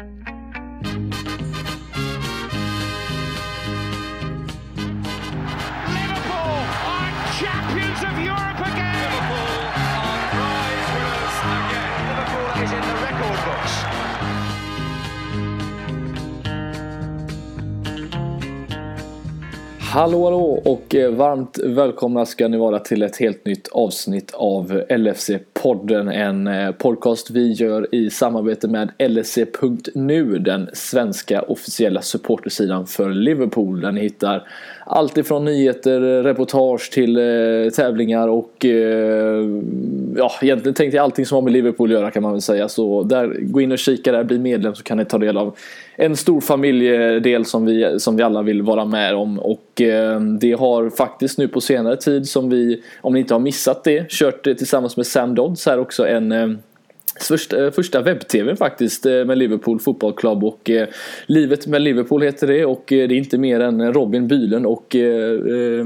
Liverpool are champions of Europe again. Liverpool are prize winners again. Liverpool is in the record books. Hallå hallå och eh, varmt välkomna ska ni vara till ett helt nytt avsnitt av LFC podden, En eh, podcast vi gör i samarbete med LSC.nu, den svenska officiella supportersidan för Liverpool. Där ni hittar allt ifrån nyheter, eh, reportage till eh, tävlingar och eh, ja, egentligen tänkte jag allting som har med Liverpool att göra kan man väl säga. Så där, gå in och kika där, bli medlem så kan ni ta del av en stor familjedel som vi, som vi alla vill vara med om. Och eh, det har faktiskt nu på senare tid som vi, om ni inte har missat det, kört det tillsammans med Sam odds här också en eh, Första, eh, första webb-tv faktiskt eh, med Liverpool Football Club. Och eh, Livet med Liverpool heter det. Och det är inte mer än Robin Bylund och eh,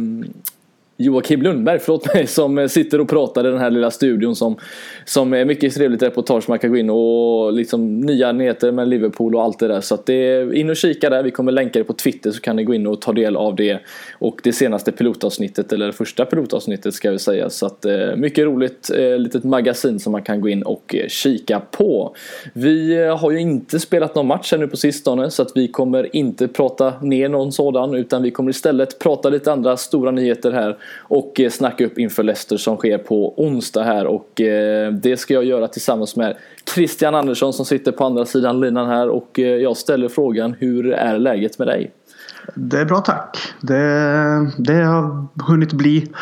Joakim Lundberg, förlåt mig, som sitter och pratar i den här lilla studion som, som är mycket trevligt reportage man kan gå in och liksom nya nyheter med Liverpool och allt det där. Så att det är in och kika där, vi kommer länka det på Twitter så kan ni gå in och ta del av det. Och det senaste pilotavsnittet, eller det första pilotavsnittet ska vi säga. Så att eh, mycket roligt, eh, litet magasin som man kan gå in och eh, kika på. Vi har ju inte spelat någon match ännu på sistone så att vi kommer inte prata ner någon sådan utan vi kommer istället prata lite andra stora nyheter här och eh, snacka upp inför Leicester som sker på onsdag här och eh, det ska jag göra tillsammans med Christian Andersson som sitter på andra sidan linan här och eh, jag ställer frågan hur är läget med dig? Det är bra tack. Det, det har hunnit bli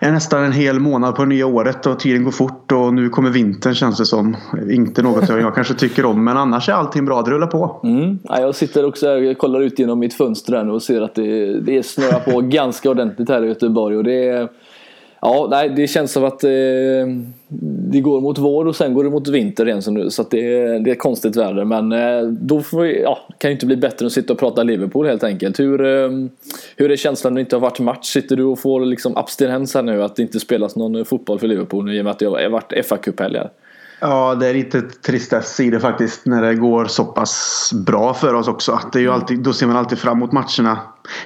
nästan en hel månad på det nya året och tiden går fort och nu kommer vintern känns det som. Inte något jag kanske tycker om men annars är allting bra. Det rullar på. Mm. Ja, jag sitter också här och kollar ut genom mitt fönster här nu och ser att det, det snöar på ganska ordentligt här i Göteborg och det är Ja, nej, det känns som att eh, det går mot vår och sen går det mot vinter igen. Så, så det, det är konstigt väder. Men eh, då vi, ja, kan ju inte bli bättre än att sitta och prata Liverpool helt enkelt. Hur, eh, hur är känslan när det inte har varit match? Sitter du och får liksom abstinens här nu att det inte spelas någon fotboll för Liverpool i och med att det har varit FA-cuphelgar? Ja, det är lite tristast sidor faktiskt när det går så pass bra för oss också. Det är ju alltid, då ser man alltid fram emot matcherna.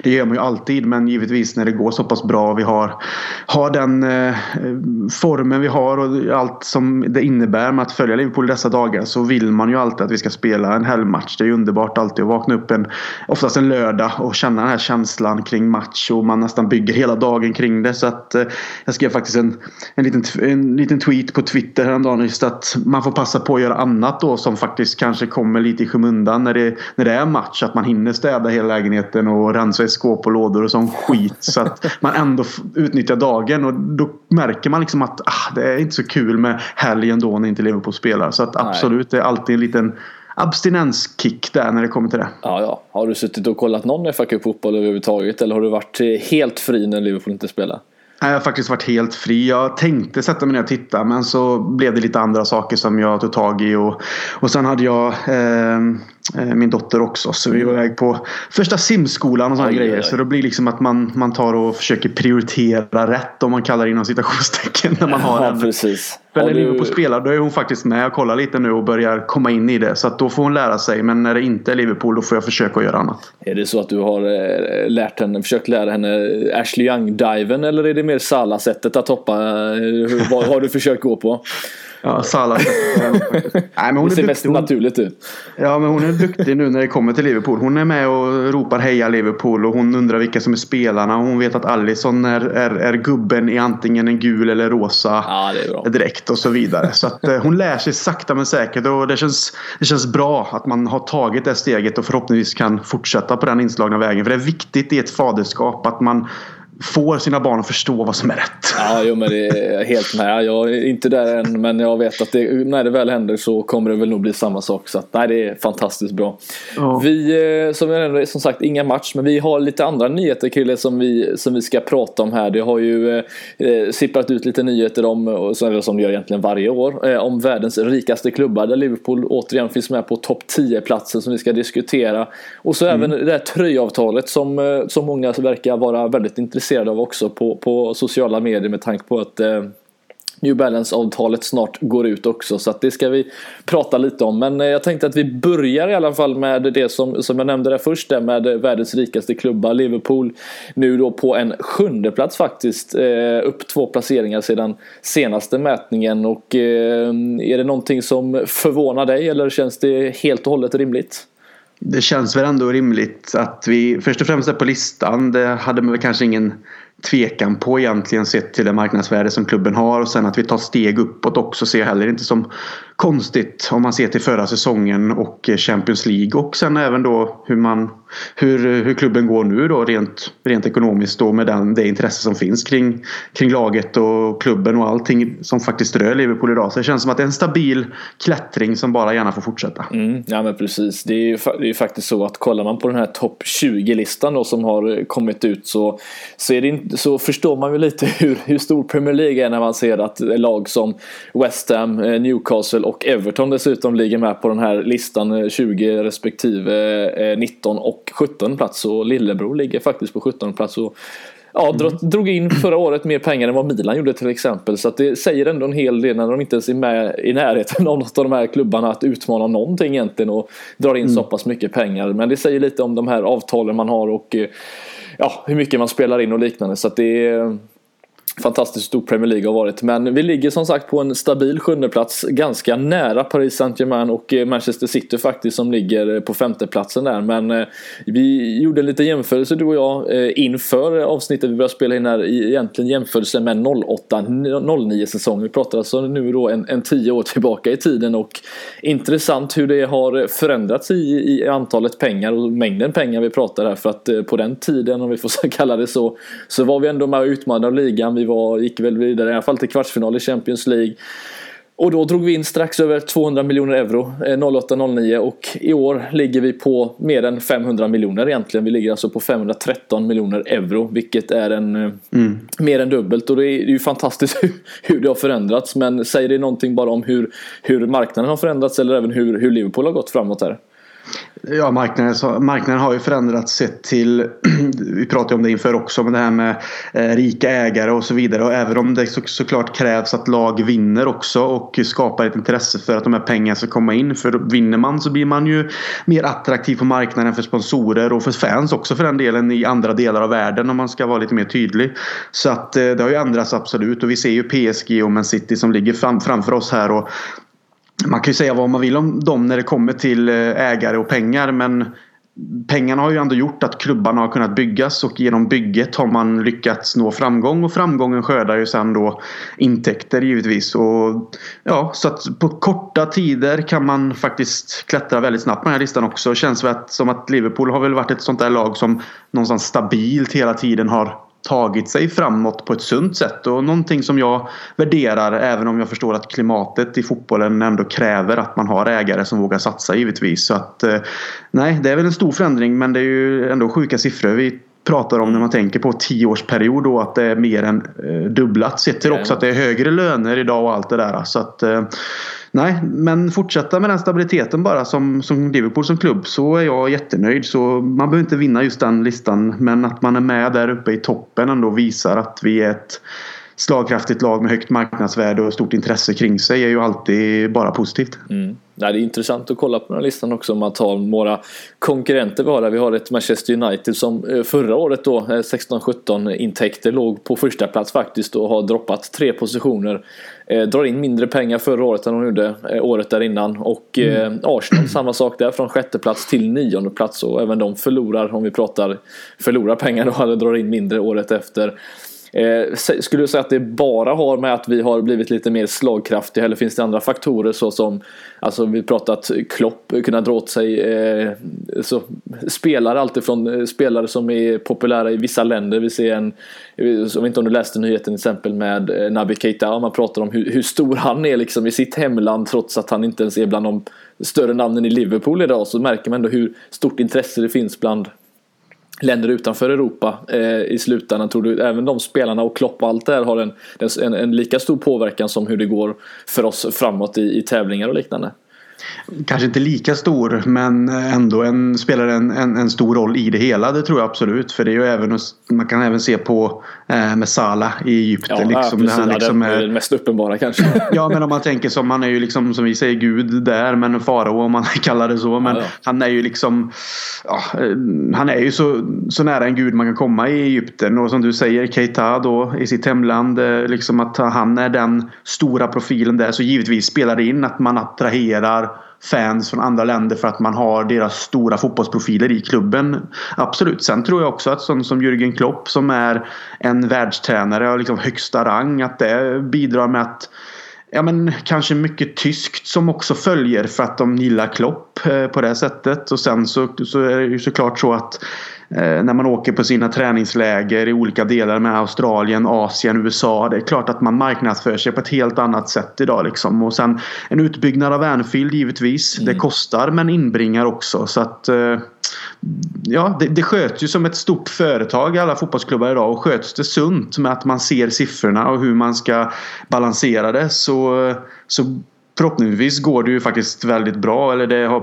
Det gör man ju alltid men givetvis när det går så pass bra och vi har, har den eh, formen vi har och allt som det innebär med att följa Liverpool i dessa dagar så vill man ju alltid att vi ska spela en helgmatch. Det är ju underbart alltid att vakna upp en, oftast en lördag och känna den här känslan kring match och man nästan bygger hela dagen kring det. Så att eh, jag skrev faktiskt en, en, liten, en liten tweet på Twitter häromdagen just att man får passa på att göra annat då som faktiskt kanske kommer lite i skymundan när det, när det är match. Att man hinner städa hela lägenheten och rensa i skåp och lådor och sån skit. så att man ändå utnyttjar dagen och då märker man liksom att ah, det är inte så kul med helgen då när inte Liverpool spelar. Så att absolut, det är alltid en liten abstinenskick där när det kommer till det. Ja, ja. Har du suttit och kollat någon FA Cup-fotboll överhuvudtaget eller har du varit helt fri när Liverpool inte spelar? Jag har faktiskt varit helt fri. Jag tänkte sätta mig ner och titta men så blev det lite andra saker som jag tog tag i. Och, och sen hade jag eh, min dotter också. Så vi var iväg på första simskolan och sådana grejer. Aj. Så det blir liksom att man, man tar och försöker prioritera rätt om man kallar det inom citationstecken. När man har ja, en, precis. För när Liverpool spelar då är hon faktiskt med och kollar lite nu och börjar komma in i det. Så då får hon lära sig. Men när det inte är Liverpool då får jag försöka göra annat. Är det så att du har lärt henne, försökt lära henne Ashley Young-diven eller är det mer Salah-sättet att hoppa? Vad har du försökt gå på? Ja, Salah. Nej, men hon det ser mest naturligt ut. Ja, men hon är duktig nu när det kommer till Liverpool. Hon är med och ropar heja Liverpool och hon undrar vilka som är spelarna. Hon vet att Allison är, är, är gubben i antingen en gul eller rosa ja, direkt och så vidare. Så att eh, hon lär sig sakta men säkert och det känns, det känns bra att man har tagit det steget och förhoppningsvis kan fortsätta på den inslagna vägen. För det är viktigt i ett faderskap att man får sina barn att förstå vad som är rätt. Ja, jo, men det är helt med. Jag är inte där än, men jag vet att det, när det väl händer så kommer det väl nog bli samma sak. Så att, nej, det är fantastiskt bra. Ja. Vi, eh, som, jag som sagt, inga match, men vi har lite andra nyheter Krille som vi, som vi ska prata om här. Det har ju eh, sipprat ut lite nyheter om, som, som det gör egentligen varje år, eh, om världens rikaste klubbar där Liverpool återigen finns med på topp 10-platsen som vi ska diskutera. Och så mm. även det här tröjavtalet som, eh, som många verkar vara väldigt intresserade intresserad av också på, på sociala medier med tanke på att eh, New Balance-avtalet snart går ut också så att det ska vi prata lite om. Men eh, jag tänkte att vi börjar i alla fall med det som, som jag nämnde där först där med världens rikaste klubba Liverpool. Nu då på en sjunde plats faktiskt. Eh, upp två placeringar sedan senaste mätningen och eh, är det någonting som förvånar dig eller känns det helt och hållet rimligt? Det känns väl ändå rimligt att vi först och främst är på listan. Det hade man väl kanske ingen tvekan på egentligen sett till det marknadsvärde som klubben har och sen att vi tar steg uppåt också ser jag heller inte som konstigt om man ser till förra säsongen och Champions League och sen även då hur man hur, hur klubben går nu då rent, rent ekonomiskt då med den, det intresse som finns kring, kring laget och klubben och allting som faktiskt rör Liverpool idag. Så det känns som att det är en stabil klättring som bara gärna får fortsätta. Mm, ja men precis. Det är ju det är faktiskt så att kollar man på den här topp 20-listan då som har kommit ut så, så, är det inte, så förstår man ju lite hur, hur stor Premier League är när man ser att lag som West Ham, eh, Newcastle och Everton dessutom ligger med på den här listan 20 eh, respektive 19 eh, och 17 plats och Lillebror ligger faktiskt på 17 plats. Och ja, drog in förra året mer pengar än vad Milan gjorde till exempel. Så det säger ändå en hel del när de inte ens är med i närheten av något av de här klubbarna att utmana någonting egentligen och drar in mm. så pass mycket pengar. Men det säger lite om de här avtalen man har och ja, hur mycket man spelar in och liknande. Så det är fantastiskt stor Premier League har varit. Men vi ligger som sagt på en stabil sjundeplats ganska nära Paris Saint-Germain och eh, Manchester City faktiskt som ligger eh, på femteplatsen där. Men eh, vi gjorde en liten jämförelse du och jag inför avsnittet vi började spela in här. Egentligen jämförelse med 08-09 säsong. Vi pratar alltså nu då en, en tio år tillbaka i tiden och intressant hur det har förändrats i, i antalet pengar och mängden pengar vi pratar här. För att på den tiden, om vi får kalla det så, så var vi ändå med och utmanade ligan. Vi var, gick väl vidare i alla fall till kvartsfinal i Champions League. Och då drog vi in strax över 200 miljoner euro 08-09 eh, och i år ligger vi på mer än 500 miljoner egentligen. Vi ligger alltså på 513 miljoner euro vilket är en eh, mm. mer än dubbelt och det är ju fantastiskt hur det har förändrats men säger det någonting bara om hur, hur marknaden har förändrats eller även hur, hur Liverpool har gått framåt här? Ja, marknaden, marknaden har ju förändrats sett till, vi pratade om det inför också, men det här med eh, rika ägare och så vidare. Och även om det så, såklart krävs att lag vinner också och skapar ett intresse för att de här pengarna ska komma in. För vinner man så blir man ju mer attraktiv på marknaden för sponsorer och för fans också för den delen i andra delar av världen om man ska vara lite mer tydlig. Så att eh, det har ju ändrats absolut och vi ser ju PSG och Man City som ligger fram, framför oss här och man kan ju säga vad man vill om dem när det kommer till eh, ägare och pengar men pengarna har ju ändå gjort att klubbarna har kunnat byggas och genom bygget har man lyckats nå framgång och framgången skördar ju sen då intäkter givetvis. Och, ja, så att på korta tider kan man faktiskt klättra väldigt snabbt på den här listan också. Det känns väl som att Liverpool har väl varit ett sånt där lag som någonstans stabilt hela tiden har tagit sig framåt på ett sunt sätt och någonting som jag värderar även om jag förstår att klimatet i fotbollen ändå kräver att man har ägare som vågar satsa givetvis. Så att, eh, nej, det är väl en stor förändring men det är ju ändå sjuka siffror vi pratar om när man tänker på tioårsperiod då att det är mer än eh, dubblat. Sett till också att det är högre löner idag och allt det där. Så att, eh, nej, men fortsätta med den stabiliteten bara som, som Liverpool som klubb så är jag jättenöjd. Så man behöver inte vinna just den listan men att man är med där uppe i toppen ändå visar att vi är ett slagkraftigt lag med högt marknadsvärde och stort intresse kring sig är ju alltid bara positivt. Mm. Nej, det är intressant att kolla på den här listan också om man tar några konkurrenter vi har där. Vi har ett Manchester United som eh, förra året då 16-17 eh, intäkter låg på första plats faktiskt och har droppat tre positioner. Eh, drar in mindre pengar förra året än de gjorde eh, året där innan och eh, mm. Arsenal samma sak där från sjätte plats till nionde plats och även de förlorar om vi pratar förlorar pengar då eller drar in mindre året efter. Eh, skulle du säga att det bara har med att vi har blivit lite mer slagkraftiga eller finns det andra faktorer såsom Alltså vi pratat Klopp kunna dra åt sig eh, så, spelare alltifrån eh, spelare som är populära i vissa länder. Vi ser en, eh, jag vet inte om du läste nyheten till exempel med eh, Naby Keita. Man pratar om hur, hur, stor han är liksom i sitt hemland trots att han inte ens är bland de större namnen i Liverpool idag. Så märker man ändå hur stort intresse det finns bland länder utanför Europa eh, i slutändan. Tror du även de spelarna och Klopp och allt det här har en, en, en, lika stor påverkan som hur det går för oss framåt i, i tävlingar och liknande? Kanske inte lika stor men ändå en, spelar en, en, en, stor roll i det hela. Det tror jag absolut. För det är ju även, man kan även se på eh, med Salah i Egypten. Ja, liksom, precis, han liksom är det mest uppenbara kanske. ja men om man tänker som han är ju liksom som vi säger Gud där men farao om man kallar det så. Men ja, ja. han är ju liksom ja, eh, Han är ju så, så nära en gud man kan komma i Egypten. Och som du säger Keita då i sitt hemland. Eh, liksom att han är den stora profilen där. Så givetvis spelar det in att man attraherar fans från andra länder för att man har deras stora fotbollsprofiler i klubben. Absolut. Sen tror jag också att sån som Jürgen Klopp som är en världstränare av liksom högsta rang att det bidrar med att Ja men kanske mycket tyskt som också följer för att de gillar Klopp eh, på det sättet. Och sen så, så är det ju såklart så att när man åker på sina träningsläger i olika delar med Australien, Asien, USA. Det är klart att man marknadsför sig på ett helt annat sätt idag. Liksom. Och sen en utbyggnad av Anfield givetvis. Mm. Det kostar men inbringar också. Så att eh, Ja, det, det sköts ju som ett stort företag i alla fotbollsklubbar idag och sköts det sunt med att man ser siffrorna och hur man ska balansera det så, så förhoppningsvis går det ju faktiskt väldigt bra eller det har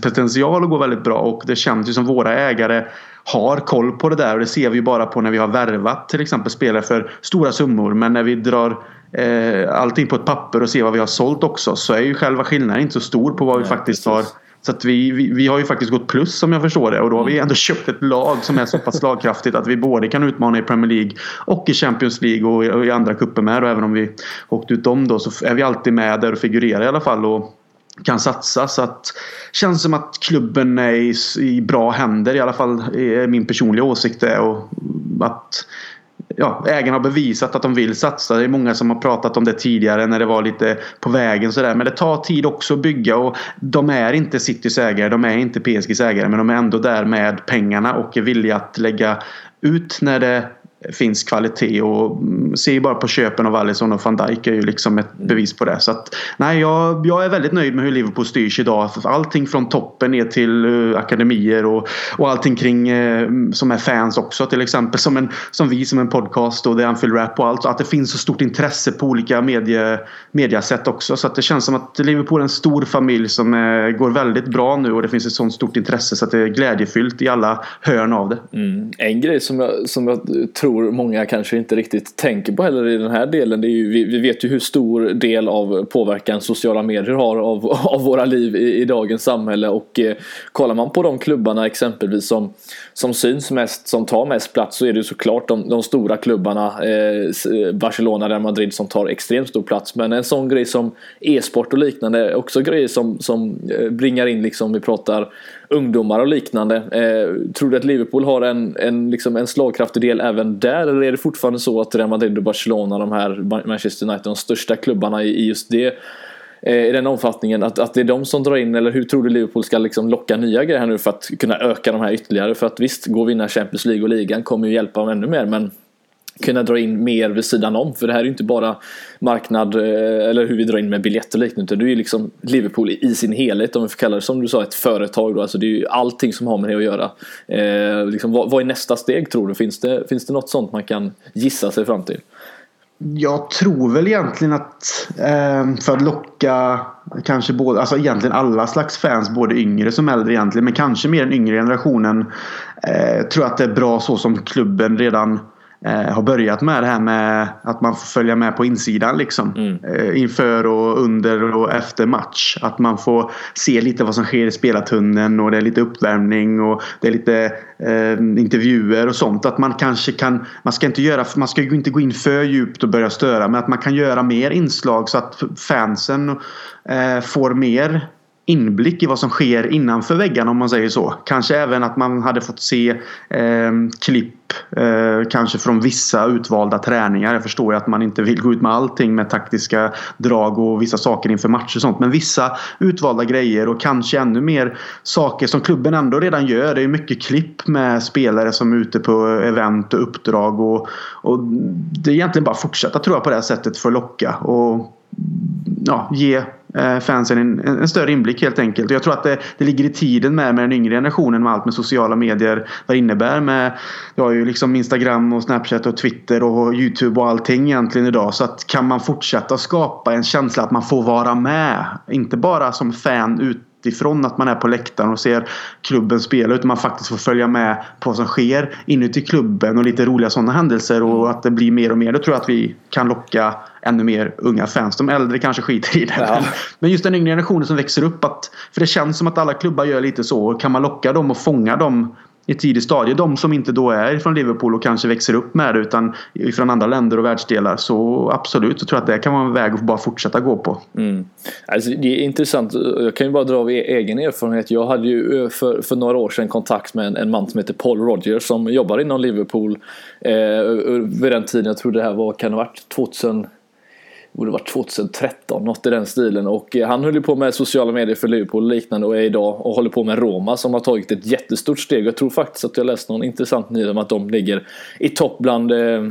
potential att gå väldigt bra och det känns ju som våra ägare har koll på det där. Och det ser vi ju bara på när vi har värvat till exempel spelare för stora summor. Men när vi drar eh, allting på ett papper och ser vad vi har sålt också så är ju själva skillnaden inte så stor på vad vi faktiskt precis. har så att vi, vi, vi, har ju faktiskt gått plus som jag förstår det. Och då har vi ändå köpt ett lag som är så pass slagkraftigt att vi både kan utmana i Premier League och i Champions League och i, och i andra cuper med. Och även om vi åkt ut dem då så är vi alltid med där och figurerar i alla fall. Och kan satsa. Så att känns som att klubben är i, i bra händer i alla fall är min personliga åsikt det. Och att ja, ägarna har bevisat att de vill satsa. Det är många som har pratat om det tidigare när det var lite på vägen sådär. Men det tar tid också att bygga och de är inte Citys ägare. De är inte PSGs ägare. Men de är ändå där med pengarna och är villiga att lägga ut när det finns kvalitet och mm, ser ju bara på köpen av Alisson och van Dijk är ju liksom ett mm. bevis på det. Så att, nej, jag, jag är väldigt nöjd med hur Liverpool styrs idag. Allting från toppen ner till uh, akademier och, och allting kring uh, som är fans också till exempel. Som, en, som vi som en podcast och The Anfield Rap och allt. Att det finns så stort intresse på olika medie, mediasätt också. Så att det känns som att Liverpool är en stor familj som uh, går väldigt bra nu och det finns ett sånt stort intresse så att det är glädjefyllt i alla hörn av det. Mm. En grej som jag, som jag tror tror många kanske inte riktigt tänker på heller i den här delen. Det är ju, vi, vi vet ju hur stor del av påverkan sociala medier har av, av våra liv i, i dagens samhälle och eh, kollar man på de klubbarna exempelvis som, som syns mest, som tar mest plats så är det ju såklart de, de stora klubbarna eh, eh Barcelona, Real Madrid som tar extremt stor plats. Men en sån grej som e-sport och liknande är också grejer som, som eh, bringar in liksom, vi pratar ungdomar och liknande. Eh, tror du att Liverpool har en, en, liksom en slagkraftig del även där? Eller är det fortfarande så att Real Madrid och Barcelona, de här Manchester United, de största klubbarna i, i just det eh, i den omfattningen att, att det är de som drar in eller hur tror du Liverpool ska liksom locka nya grejer här nu för att kunna öka de här ytterligare? För att visst, gå och vinna Champions League och ligan kommer ju hjälpa dem ännu mer men kunna dra in mer vid sidan om. För det här är ju inte bara marknad eh, eller hur vi drar in med biljetter och liknande. Det är ju liksom Liverpool i sin helhet om vi får kalla det som du sa ett företag. Då. Alltså det är ju allting som har med det att göra. Eh, liksom, vad, vad är nästa steg tror du? Finns det, finns det något sånt man kan gissa sig fram till? Jag tror väl egentligen att eh, för att locka kanske både, alltså egentligen alla slags fans, både yngre som äldre egentligen, men kanske mer den yngre generationen. Eh, tror att det är bra så som klubben redan eh, har börjat med det här med att man får följa med på insidan liksom. Mm. Eh, inför och under och efter match. Att man får se lite vad som sker i spelartunneln och det är lite uppvärmning och det är lite eh, intervjuer och sånt. Att man kanske kan, man ska inte göra, man ska ju inte gå in för djupt och börja störa men att man kan göra mer inslag så att fansen eh, får mer inblick i vad som sker innanför väggarna om man säger så. Kanske även att man hade fått se eh, klipp eh, kanske från vissa utvalda träningar. Jag förstår ju att man inte vill gå ut med allting med taktiska drag och vissa saker inför matcher och sånt. Men vissa utvalda grejer och kanske ännu mer saker som klubben ändå redan gör. Det är mycket klipp med spelare som är ute på event och uppdrag och, och det är egentligen bara att fortsätta tror jag på det här sättet för att locka. Och ja, ge fansen en, en, större inblick helt enkelt. Och jag tror att det, det ligger i tiden med, med den yngre generationen med allt med sociala medier. Vad det innebär med Du har ju liksom Instagram och Snapchat och Twitter och Youtube och allting egentligen idag. Så att kan man fortsätta skapa en känsla att man får vara med. Inte bara som fan ut ifrån att man är på läktaren och ser klubben spela utan man faktiskt får följa med på vad som sker inuti klubben och lite roliga sådana händelser och att det blir mer och mer. Då tror jag att vi kan locka ännu mer unga fans. De äldre kanske skiter i det. Ja. Men just den yngre generationen som växer upp. Att, för det känns som att alla klubbar gör lite så. Kan man locka dem och fånga dem i tidigt stadie. De som inte då är från Liverpool och kanske växer upp med det utan från andra länder och världsdelar. Så absolut, så tror jag att det kan vara en väg att bara fortsätta gå på. Mm. Alltså, det är intressant. Jag kan ju bara dra av egen erfarenhet. Jag hade ju för, för några år sedan kontakt med en, en man som heter Paul Rogers som jobbar inom Liverpool. Eh, vid den tiden, jag tror det här var, kan det ha varit 2000 borde varit 2013, något i den stilen. Och eh, han höll ju på med sociala medier för Liverpool och liknande och är idag och håller på med Roma som har tagit ett jättestort steg. Jag tror faktiskt att jag läst någon intressant nyhet om att de ligger i topp bland eh,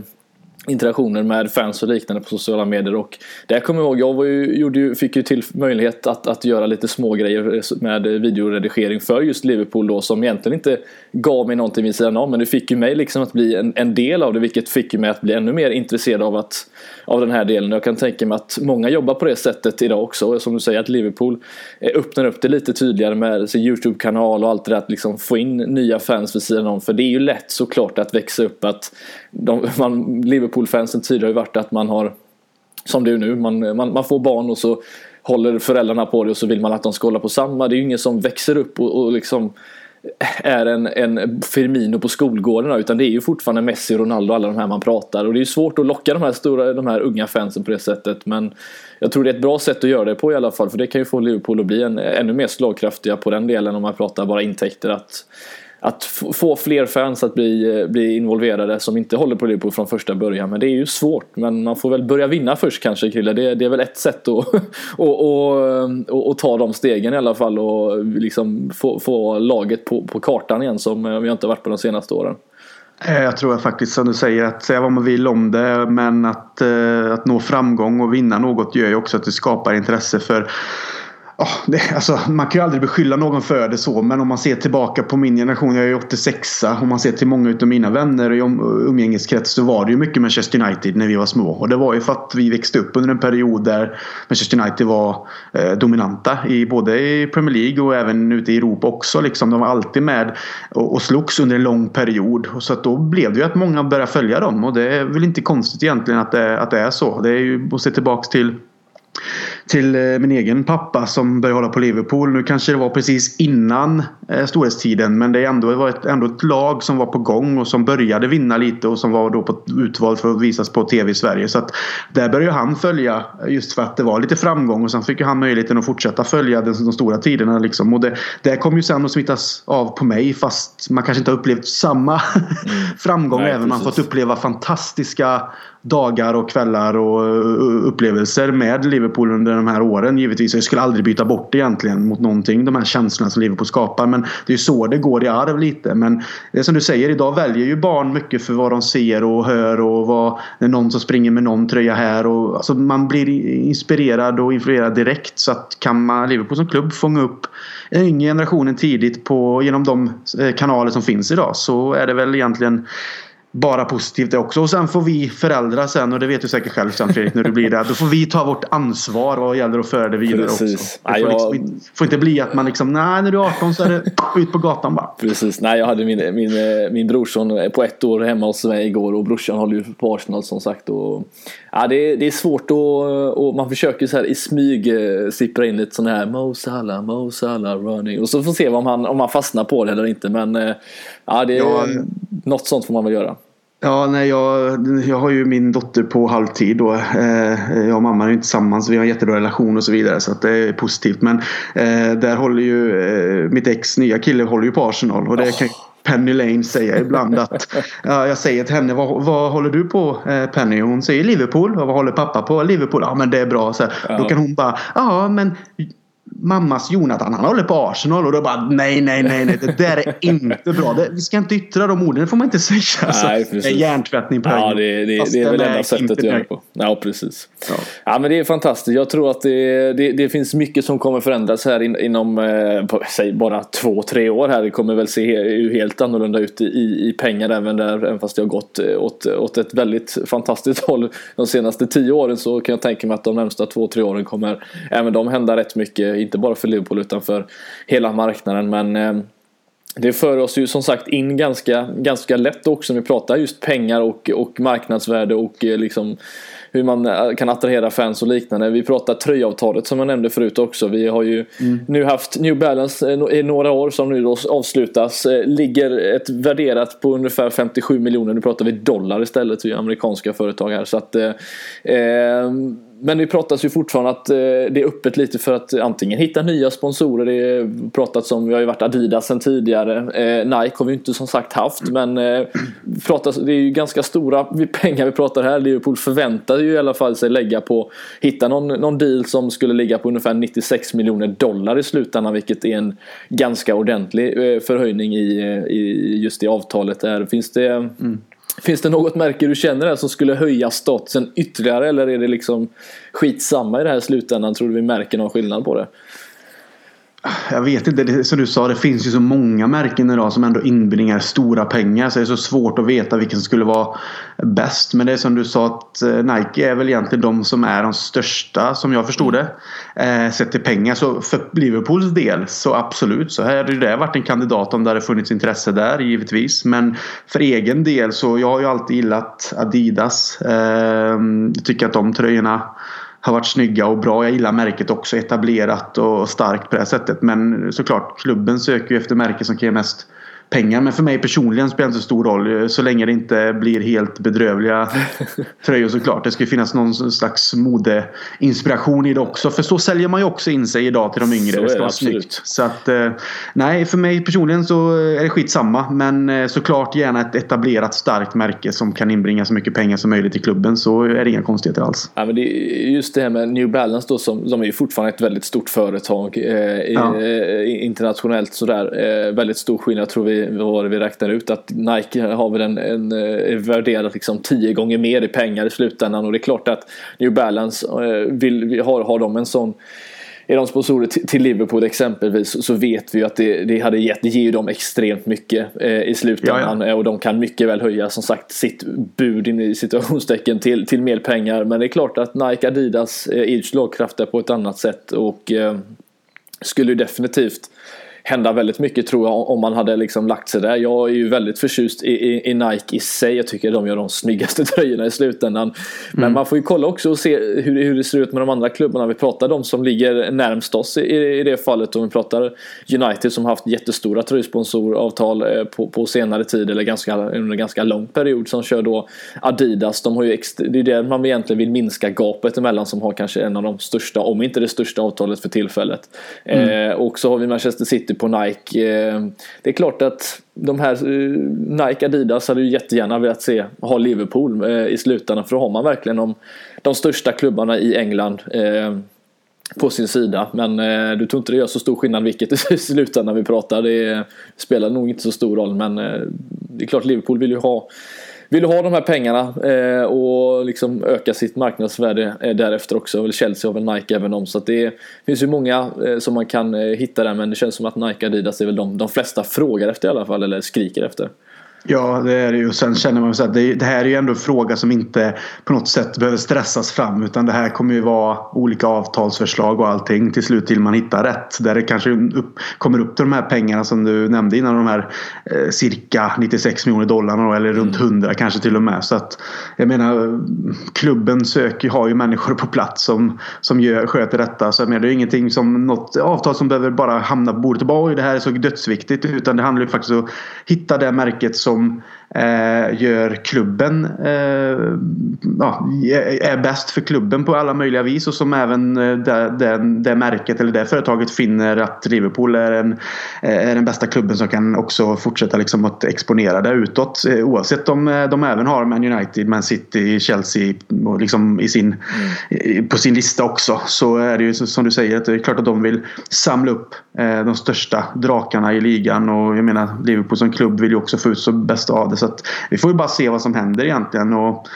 interaktioner med fans och liknande på sociala medier och där kommer jag ihåg, jag var ju, gjorde ju, fick ju till möjlighet att, att göra lite små grejer med videoredigering för just Liverpool då som egentligen inte gav mig någonting vid sidan om men det fick ju mig liksom att bli en, en del av det vilket fick ju mig att bli ännu mer intresserad av, att, av den här delen. Jag kan tänka mig att många jobbar på det sättet idag också som du säger att Liverpool eh, öppnar upp det lite tydligare med sin Youtube-kanal och allt det där att liksom få in nya fans vid sidan om för det är ju lätt såklart att växa upp att de, man, Liverpool Liverpool-fansen tidigare har ju varit att man har som det är nu, man, man, man får barn och så håller föräldrarna på det och så vill man att de ska hålla på samma. Det är ju ingen som växer upp och, och liksom är en, en Firmino på skolgården utan det är ju fortfarande Messi, Ronaldo och alla de här man pratar och det är ju svårt att locka de här stora, de här unga fansen på det sättet men jag tror det är ett bra sätt att göra det på i alla fall för det kan ju få Liverpool att bli en, ännu mer slagkraftiga på den delen om man pratar bara intäkter att att få fler fans att bli, eh, bli involverade som inte håller på Liverpool från första början. Men det är ju svårt. Men man får väl börja vinna först kanske Krille. Det, det är väl ett sätt att och, och, och, och, ta de stegen i alla fall och liksom få, få laget på, på kartan igen som eh, vi inte varit på de senaste åren. Eh, jag tror faktiskt som du säger att säga vad man vill om det men att, att nå framgång och vinna något gör ju också att det skapar intresse för Oh, det, alltså, man kan ju aldrig beskylla någon för det så men om man ser tillbaka på min generation, jag är 86 Om man ser till många av mina vänner i umgängeskrets så var det ju mycket Manchester United när vi var små. Och det var ju för att vi växte upp under en period där Manchester United var eh, dominanta i både i Premier League och även ute i Europa också. Liksom. De var alltid med och, och slogs under en lång period. Och så att då blev det ju att många började följa dem och det är väl inte konstigt egentligen att det, att det är så. Det är ju att se tillbaks till till eh, min egen pappa som började hålla på Liverpool. Nu kanske det var precis innan eh, storhetstiden men det ändå, var ett, ändå ett lag som var på gång och som började vinna lite och som var då på utvald för att visas på tv i Sverige. Så att där började han följa just för att det var lite framgång och sen fick han möjligheten att fortsätta följa de, de stora tiderna. Liksom. Och det, det kom ju sen att smittas av på mig fast man kanske inte har upplevt samma mm. framgång Nej, även om man fått uppleva fantastiska dagar och kvällar och eh, upplevelser med Liverpool under under de här åren givetvis. Jag skulle aldrig byta bort egentligen mot någonting. De här känslorna som Liverpool skapar. Men det är så det går i arv lite. Men det är som du säger, idag väljer ju barn mycket för vad de ser och hör och vad det är någon som springer med någon tröja här. Och, alltså man blir inspirerad och influerad direkt. Så att kan man Liverpool som klubb fånga upp den yngre generationen tidigt på, genom de eh, kanaler som finns idag så är det väl egentligen bara positivt det också. Och sen får vi föräldrar sen och det vet du säkert själv sen Fredrik när du blir där. Då får vi ta vårt ansvar vad gäller att föra det vidare Precis. också. Det får, liksom, jag... får, inte bli att man liksom nej när du är 18 så är det ut på gatan bara. Precis. Nej jag hade min, min, min brorson på ett år hemma hos mig igår och brorsan håller ju på Arsenal som sagt. Och, ja, det, är, det är svårt att och man försöker så här i smyg eh, sippra in lite sådana här Mo Salah, Mo Salah running. Och så får se om han, om han fastnar på det eller inte. Men eh, ja, det, ja, något sånt får man väl göra. Ja, nej, jag, jag har ju min dotter på halvtid då. Eh, jag och mamma är inte tillsammans. Vi har en jättebra relation och så vidare. Så att det är positivt. Men där håller ju mitt ex nya kille håller ju på Arsenal. Och det oh. kan Penny Lane säga ibland att ja, jag säger till henne vad, vad håller du på eh, Penny? Hon säger Liverpool. Och vad håller pappa på? Liverpool. Ja men det är bra. Så ja. Då kan hon bara ja men mammas Jonathan, han håller på Arsenal och då bara nej, nej, nej, nej, det där är inte bra. Det, vi ska inte yttra de orden, det får man inte säga. Alltså, nej, precis. det är hjärntvättning på Ja, det, det, det är väl enda sättet att göra det på. Ja, precis. Ja. ja. men det är fantastiskt. Jag tror att det, det, det finns mycket som kommer förändras här in, inom, eh, säg bara två, tre år här. Det kommer väl se helt annorlunda ut i, i pengar även där, även fast det har gått eh, åt, åt ett väldigt fantastiskt håll de senaste tio åren så kan jag tänka mig att de närmsta två, tre åren kommer även de hända rätt mycket. Inte bara för Liverpool utan för hela marknaden. Men eh, det för oss ju som sagt in ganska, ganska lätt också när vi pratar just pengar och, och marknadsvärde och eh, liksom hur man eh, kan attrahera fans och liknande. Vi pratar tröjavtalet som jag nämnde förut också. Vi har ju mm. nu haft New Balance i några år som nu då avslutas. Ligger ett värderat på ungefär 57 miljoner. Nu pratar vi dollar istället. Vi är amerikanska företag här. Så att, eh, men det pratas ju fortfarande att eh, det är öppet lite för att antingen hitta nya sponsorer. Det pratats om, vi har ju varit Adidas sen tidigare. Eh, Nike har vi inte som sagt haft men eh, pratas, det är ju ganska stora pengar vi pratar här. Liverpool förväntar ju i alla fall sig lägga på, hitta någon, någon deal som skulle ligga på ungefär 96 miljoner dollar i slutändan vilket är en ganska ordentlig förhöjning i, i just det avtalet. Där. Finns det mm. Finns det något märke du känner där som skulle höja statusen ytterligare eller är det liksom skitsamma i det här slutändan? Tror du vi märker någon skillnad på det? Jag vet inte, det, som du sa det finns ju så många märken idag som ändå inbringar stora pengar så det är så svårt att veta vilken som skulle vara bäst. Men det är som du sa att eh, Nike är väl egentligen de som är de största som jag förstod det. Eh, sett till pengar. Så för Liverpools del så absolut så hade det varit en kandidat om det hade funnits intresse där givetvis. Men för egen del så jag har ju alltid gillat Adidas. Eh, tycker att de tröjorna har varit snygga och bra. Jag gillar märket också. Etablerat och starkt på det här sättet. Men såklart klubben söker ju efter märken som kan ge mest pengar. Men för mig personligen spelar det inte så stor roll. Så länge det inte blir helt bedrövliga tröjor såklart. Det ska ju finnas någon slags modeinspiration i det också. För så säljer man ju också in sig idag till de yngre. Så det ska vara snyggt. Så att, eh, nej, för mig personligen så är det skitsamma. Men eh, såklart gärna ett etablerat starkt märke som kan inbringa så mycket pengar som möjligt i klubben. Så är det inga konstigheter alls. Ja, men det just det här med New Balance då som, som är ju fortfarande ett väldigt stort företag. Eh, ja. eh, internationellt sådär. Eh, väldigt stor skillnad tror vi vad vi räknar ut? Att Nike har väl en, en, eh, värderat liksom tio gånger mer i pengar i slutändan. Och det är klart att New Balance eh, vill, har, har de en sån är de sponsorer till Liverpool exempelvis så vet vi att det, det hade gett, det ger ju dem extremt mycket eh, i slutändan. Ja, ja. och de kan mycket väl höja som sagt sitt bud in i situationstecken till, till mer pengar. Men det är klart att Nike Adidas är eh, slagkraftiga på ett annat sätt. Och eh, skulle definitivt hända väldigt mycket tror jag om man hade liksom lagt sig där. Jag är ju väldigt förtjust i, i, i Nike i sig. Jag tycker de gör de snyggaste tröjorna i slutändan. Men mm. man får ju kolla också och se hur, hur det ser ut med de andra klubbarna. Vi pratar de som ligger närmst oss i, i det fallet. Om vi pratar United som haft jättestora tröjsponsoravtal eh, på, på senare tid eller ganska, under en ganska lång period som kör då Adidas. De har ju det är det man egentligen vill minska gapet emellan som har kanske en av de största, om inte det största avtalet för tillfället. Mm. Eh, och så har vi Manchester City på Nike. Eh, det är klart att de här eh, Nike Adidas hade ju jättegärna velat se ha Liverpool eh, i slutändan för då har man verkligen de, de största klubbarna i England på sin sida. Men du tror inte det gör så stor skillnad vilket i slutändan vi pratar. Det spelar nog inte så stor roll men det är klart Liverpool vill ju ha vill ha de här pengarna eh, och liksom öka sitt marknadsvärde eh, därefter också. Chelsea har väl Nike även om. Så det finns ju många eh, som man kan eh, hitta där men det känns som att Nike och Adidas är väl de, de flesta frågar efter i alla fall eller skriker efter. Ja, det är det ju. Sen känner man att det, det, här är ju ändå en fråga som inte på något sätt behöver stressas fram. Utan det här kommer ju vara olika avtalsförslag och allting till slut till man hittar rätt. Där det kanske upp, kommer upp till de här pengarna som du nämnde innan. De här eh, cirka 96 miljoner dollar eller runt 100 mm. kanske till och med. Så att jag menar klubben söker, har ju människor på plats som, som gör, sköter detta. Så jag menar, det är ingenting som något avtal som behöver bara hamna på bordet och bara oj det här är så dödsviktigt. Utan det handlar ju faktiskt om att hitta det märket som som eh, gör klubben eh, ja, är bäst för klubben på alla möjliga vis och som även eh, det, det, det märket eller det företaget finner att Liverpool är, en, är den bästa klubben som kan också fortsätta liksom att exponera det utåt oavsett om de även har Man United, Man City, Chelsea liksom i sin, mm. på sin lista också så är det ju som du säger att det är klart att de vill samla upp de största drakarna i ligan och jag menar Liverpool som klubb vill ju också få ut så bästa av det så att vi får ju bara se vad som händer egentligen. Och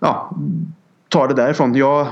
ja, ta det därifrån. Jag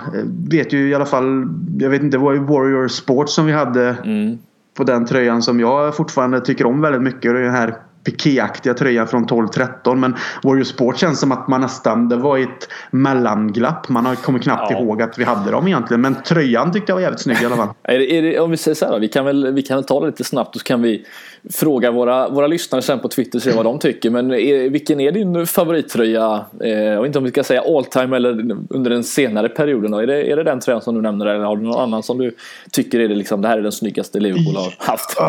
vet ju i alla fall. Jag vet inte, det var ju Warrior Sports som vi hade mm. på den tröjan som jag fortfarande tycker om väldigt mycket. Den här pikéaktiga tröjan från 12-13. Men Warrior Sport känns som att man nästan, det var ett mellanglapp. Man har kommer knappt ja. ihåg att vi hade dem egentligen. Men tröjan tyckte jag var jävligt snygg i alla fall. är det, är det, om vi säger så här, vi kan, väl, vi kan väl ta det lite snabbt och så kan vi fråga våra, våra lyssnare sen på Twitter och se vad de tycker. Men är, vilken är din favorittröja? Eh, jag vet inte om vi ska säga all time eller under den senare perioden. Då. Är, det, är det den tröjan som du nämner eller har du någon annan som du tycker är det, liksom, det här är den snyggaste Liverpool har haft?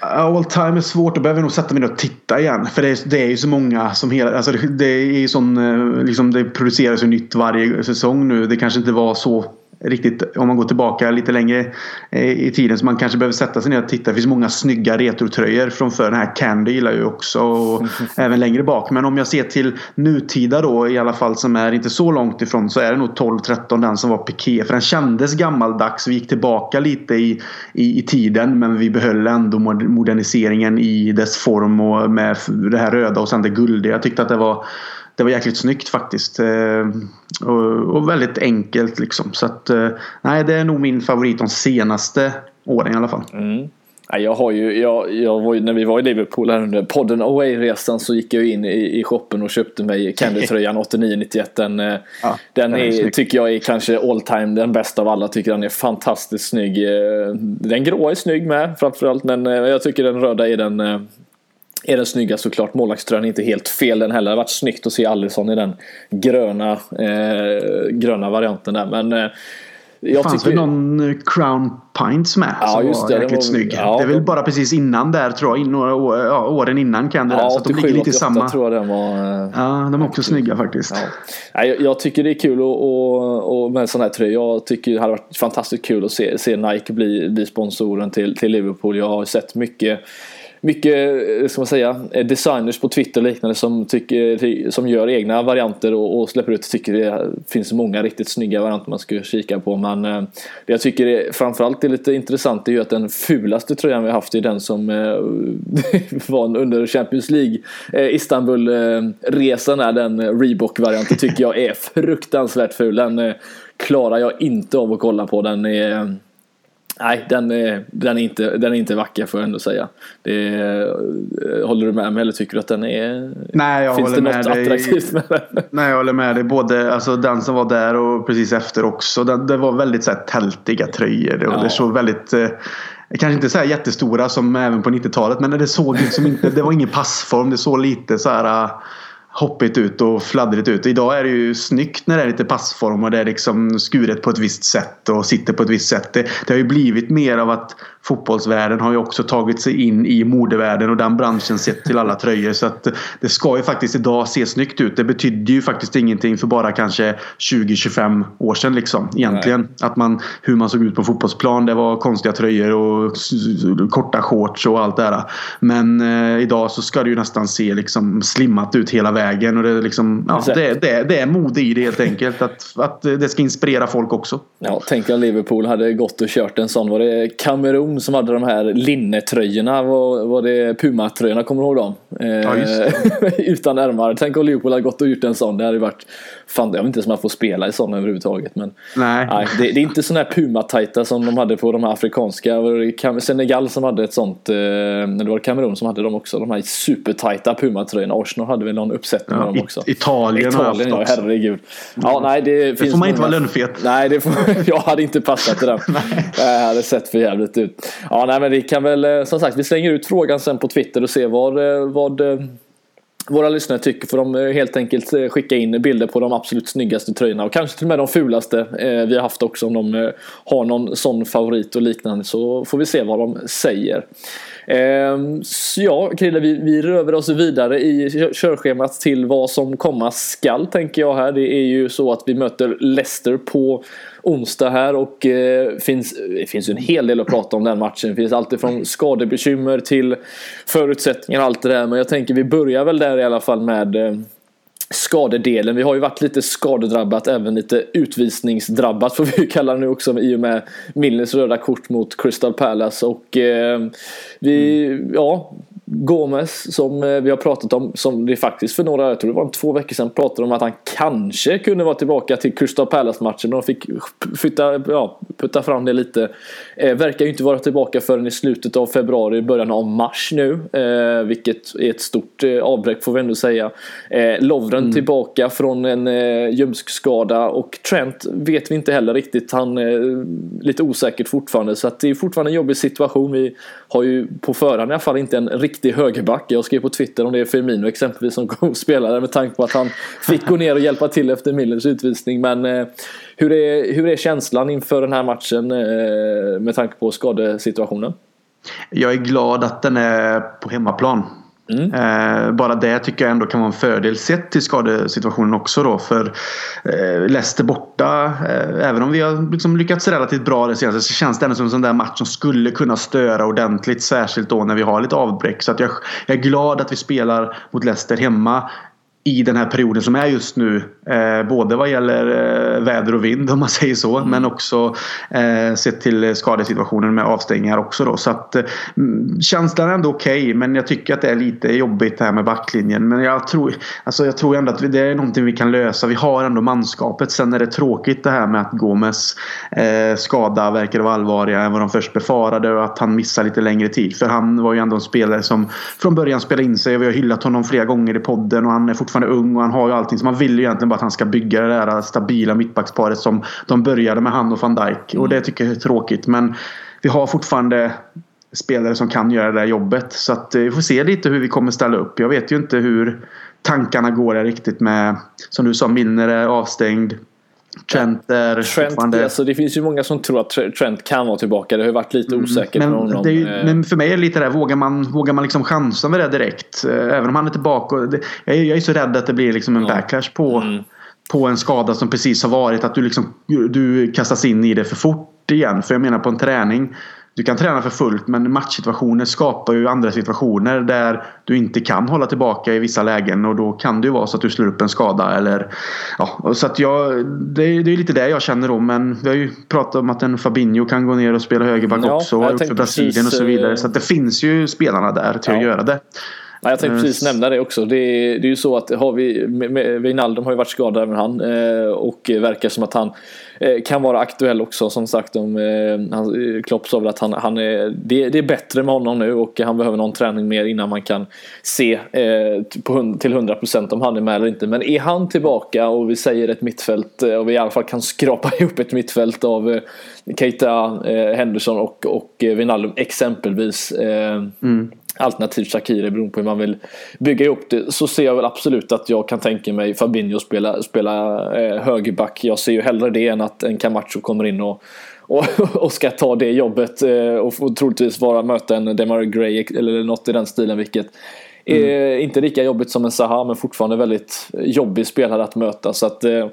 all, all time är svårt. Då behöver jag nog sätta mig ner och titta igen. För det är, det är ju så många som hela... Alltså det, det är ju sån... Eh, liksom det produceras ju nytt varje säsong nu. Det kanske inte var så riktigt om man går tillbaka lite längre eh, i tiden så man kanske behöver sätta sig ner och titta. Det finns många snygga retrotröjor från förr. Den här Candy gillar jag ju också och även längre bak. Men om jag ser till nutida då i alla fall som är inte så långt ifrån så är det nog 12-13 den som var piké. För den kändes gammaldags. Vi gick tillbaka lite i, i, i tiden men vi behöll ändå moderniseringen i dess form och med det här röda och sen det guldiga. Jag tyckte att det var det var jäkligt snyggt faktiskt. Eh, och, och väldigt enkelt liksom. Så att eh, nej, det är nog min favorit de senaste åren i alla fall. Mm. Jag har ju, jag, jag var ju, när vi var i Liverpool här under podden Away-resan så gick jag in i, i shoppen och köpte mig Candy-tröjan 89-91. Den, eh, ja, den, den är, tycker jag är kanske all time den bästa av alla. Tycker den är fantastiskt snygg. Den gråa är snygg med framförallt men jag tycker den röda är den är den snygga såklart. Målvaktströjan är inte helt fel den heller. Det har varit snyggt att se Alisson i den gröna, eh, gröna varianten där. Men eh, jag fanns tycker... väl någon eh, Crown Pints med ja, som just det, var jäkligt var... snygg. Ja, det är väl bara precis innan där tror jag. några år, ja, åren innan kan det ja, Så 87, de ligger lite i samma. tror jag den var. Eh, ja, de är också snygga faktiskt. Ja. Jag, jag tycker det är kul och, och, och med en sån här tröja. Jag tycker det hade varit fantastiskt kul att se, se Nike bli, bli sponsoren till, till Liverpool. Jag har sett mycket mycket eh, ska man säga, eh, designers på Twitter och liknande som, tycker, eh, som gör egna varianter och, och släpper ut. Tycker det finns många riktigt snygga varianter man ska kika på. Men eh, det jag tycker är, framförallt är lite intressant är ju att den fulaste tröjan vi haft är den som eh, var under Champions League eh, Istanbul-resan. är den Reebok-varianten tycker jag är fruktansvärt ful. Den eh, klarar jag inte av att kolla på. Den är Nej, den är, den är, inte, den är inte vacker får jag ändå säga. Är, håller du med mig eller tycker du att den är... Nej, jag Finns håller det något med attraktivt med den? Nej, jag håller med dig. Både alltså, den som var där och precis efter också. Den, det var väldigt så här, tältiga tröjor. Och ja. Det såg väldigt... Eh, kanske inte så här jättestora som även på 90-talet. Men det såg liksom inte... Det var ingen passform. Det såg lite så här hoppigt ut och fladdrigt ut. Idag är det ju snyggt när det är lite passform och det är liksom skuret på ett visst sätt och sitter på ett visst sätt. Det, det har ju blivit mer av att fotbollsvärlden har ju också tagit sig in i modevärlden och den branschen sett till alla tröjor. Så att det ska ju faktiskt idag se snyggt ut. Det betydde ju faktiskt ingenting för bara kanske 20-25 år sedan liksom. Egentligen. Att man, hur man såg ut på fotbollsplan. Det var konstiga tröjor och korta shorts och allt det där. Men eh, idag så ska det ju nästan se liksom slimmat ut hela vägen. Och det, är liksom, ja, det, det, det är mode i det helt enkelt. Att, att det ska inspirera folk också. Ja, tänk om Liverpool hade gått och kört en sån. Var det Kamerun som hade de här linnetröjorna. Var, var det Puma-tröjorna, kommer du ihåg dem? Ja, eh, Utan ärmar. Tänk om Leopold hade gått och gjort en sån. Det hade varit... Fan, jag vet inte ens om man får spela i sådana överhuvudtaget. Men, nej. nej det, det, är inte sådana här Puma-tajta som de hade på de här afrikanska. Senegal som hade ett sånt. Eh, det var Kamerun som hade dem också. De här supertajta Puma-tröjorna. Arsenal hade väl någon uppsättning ja, med dem också. Italien, Italien ja, herregud. Ja, nej, det, det får man inte vara lönnfet. Nej, det får, jag hade inte passat till den. det hade sett för jävligt ut. Ja, nej, men vi kan väl eh, som sagt, vi slänger ut frågan sen på Twitter och ser vad, eh, vad, eh, våra lyssnare tycker får de eh, helt enkelt eh, skicka in bilder på de absolut snyggaste tröjorna och kanske till och med de fulaste eh, vi har haft också om de har någon sån favorit och liknande så får vi se vad de säger. Ehm, så ja, Krille, vi, vi oss vidare i körschemat till vad som komma skall tänker jag här. Det är ju så att vi möter Leicester på onsdag här och eh, finns, det finns en hel del att prata om den matchen. Det finns alltid från skadebekymmer till förutsättningar och allt det där. Men jag tänker vi börjar väl där i alla fall med eh, skadedelen. Vi har ju varit lite skadedrabbat, även lite utvisningsdrabbat får vi kalla det nu också i och med Milners röda kort mot Crystal Palace. Och eh, vi, mm. ja, Gomes som eh, vi har pratat om, som det faktiskt för några, jag tror det var två veckor sedan, pratade om att han kanske kunde vara tillbaka till Crystal Palace-matchen. De fick flytta, ja, putta fram det lite. Eh, verkar ju inte vara tillbaka förrän i slutet av februari, början av mars nu. Eh, vilket är ett stort eh, avbräck får vi ändå säga. Eh, Lovren mm. tillbaka från en eh, ljumskskada och Trent vet vi inte heller riktigt. Han är lite osäkert fortfarande så att det är fortfarande en jobbig situation. Vi har ju på förhand i alla fall inte en riktig riktig högerback. Jag skrev på Twitter om det är Firmino exempelvis som kom spelare med tanke på att han fick gå ner och hjälpa till efter Millers utvisning. Men eh, hur, är, hur är känslan inför den här matchen eh, med tanke på skadesituationen? Jag är glad att den är på hemmaplan. Mm. Eh, bara det tycker jag ändå kan vara en fördel sett till skadesituationen också då. För eh, Leicester borta, eh, även om vi har liksom lyckats relativt bra det senaste så känns det ändå som en sån där match som skulle kunna störa ordentligt. Särskilt då när vi har lite avbräck. Så att jag, jag är glad att vi spelar mot Leicester hemma i den här perioden som är just nu. Eh, både vad gäller eh, väder och vind om man säger så. Mm. Men också eh, sett till skadesituationen med avstängningar också. Då. Så att, eh, känslan är ändå okej. Okay, men jag tycker att det är lite jobbigt det här med backlinjen. Men jag tror, alltså jag tror ändå att det är någonting vi kan lösa. Vi har ändå manskapet. Sen är det tråkigt det här med att Gomes eh, skada verkar vara allvarligare än vad de först befarade. Och att han missar lite längre tid. För han var ju ändå en spelare som från början spelade in sig. Vi har hyllat honom flera gånger i podden. Och han är fortfarande fortfarande ung och han har ju allting. Så man vill ju egentligen bara att han ska bygga det där stabila mittbacksparet som de började med han och van Dijk. Mm. Och det tycker jag är tråkigt. Men vi har fortfarande spelare som kan göra det där jobbet. Så att eh, vi får se lite hur vi kommer ställa upp. Jag vet ju inte hur tankarna går riktigt med, som du sa, Milner är avstängd. Trent är Trent, fortfarande... alltså, Det finns ju många som tror att Trent kan vara tillbaka. Det har ju varit lite mm, osäkert mm, men, honom. Ju, eh. men för mig är det lite där, vågar man, vågar man liksom chansa med det direkt? Eh, även om han är tillbaka. Det, jag, är, jag är så rädd att det blir liksom en ja. backlash på, mm. på en skada som precis har varit. Att du, liksom, du kastas in i det för fort igen. För jag menar på en träning du kan träna för fullt men matchsituationer skapar ju andra situationer där du inte kan hålla tillbaka i vissa lägen och då kan det ju vara så att du slår upp en skada eller ja, så att jag det, är, det är lite det jag känner om men vi har ju pratat om att en Fabinho kan gå ner och spela högerback ja, också och för Brasilien precis, och så vidare så att det finns ju spelarna där till ja. att göra det. Ja, jag tänkte precis nämna det också. Det är, det är ju så att har vi, Wijnaldum har ju varit skadad även han eh, och verkar som att han eh, kan vara aktuell också som sagt. Om, eh, Klopp sa väl att han, han är, det, det, är bättre med honom nu och han behöver någon träning mer innan man kan se på, till 100% om han är med eller inte. Men är han tillbaka och vi säger ett mittfält och vi i alla fall kan skrapa ihop ett mittfält av Keita, Henderson och, och Wijnaldum exempelvis. Mm alternativt Shakiri beroende på hur man vill bygga ihop det så ser jag väl absolut att jag kan tänka mig Fabinho spela, spela eh, högerback. Jag ser ju hellre det än att en Camacho kommer in och och, och ska ta det jobbet eh, och troligtvis vara möta en Demar Gray eller något i den stilen vilket Mm. inte lika jobbigt som en Zaha men fortfarande väldigt jobbig spelare att möta. Så att, eh,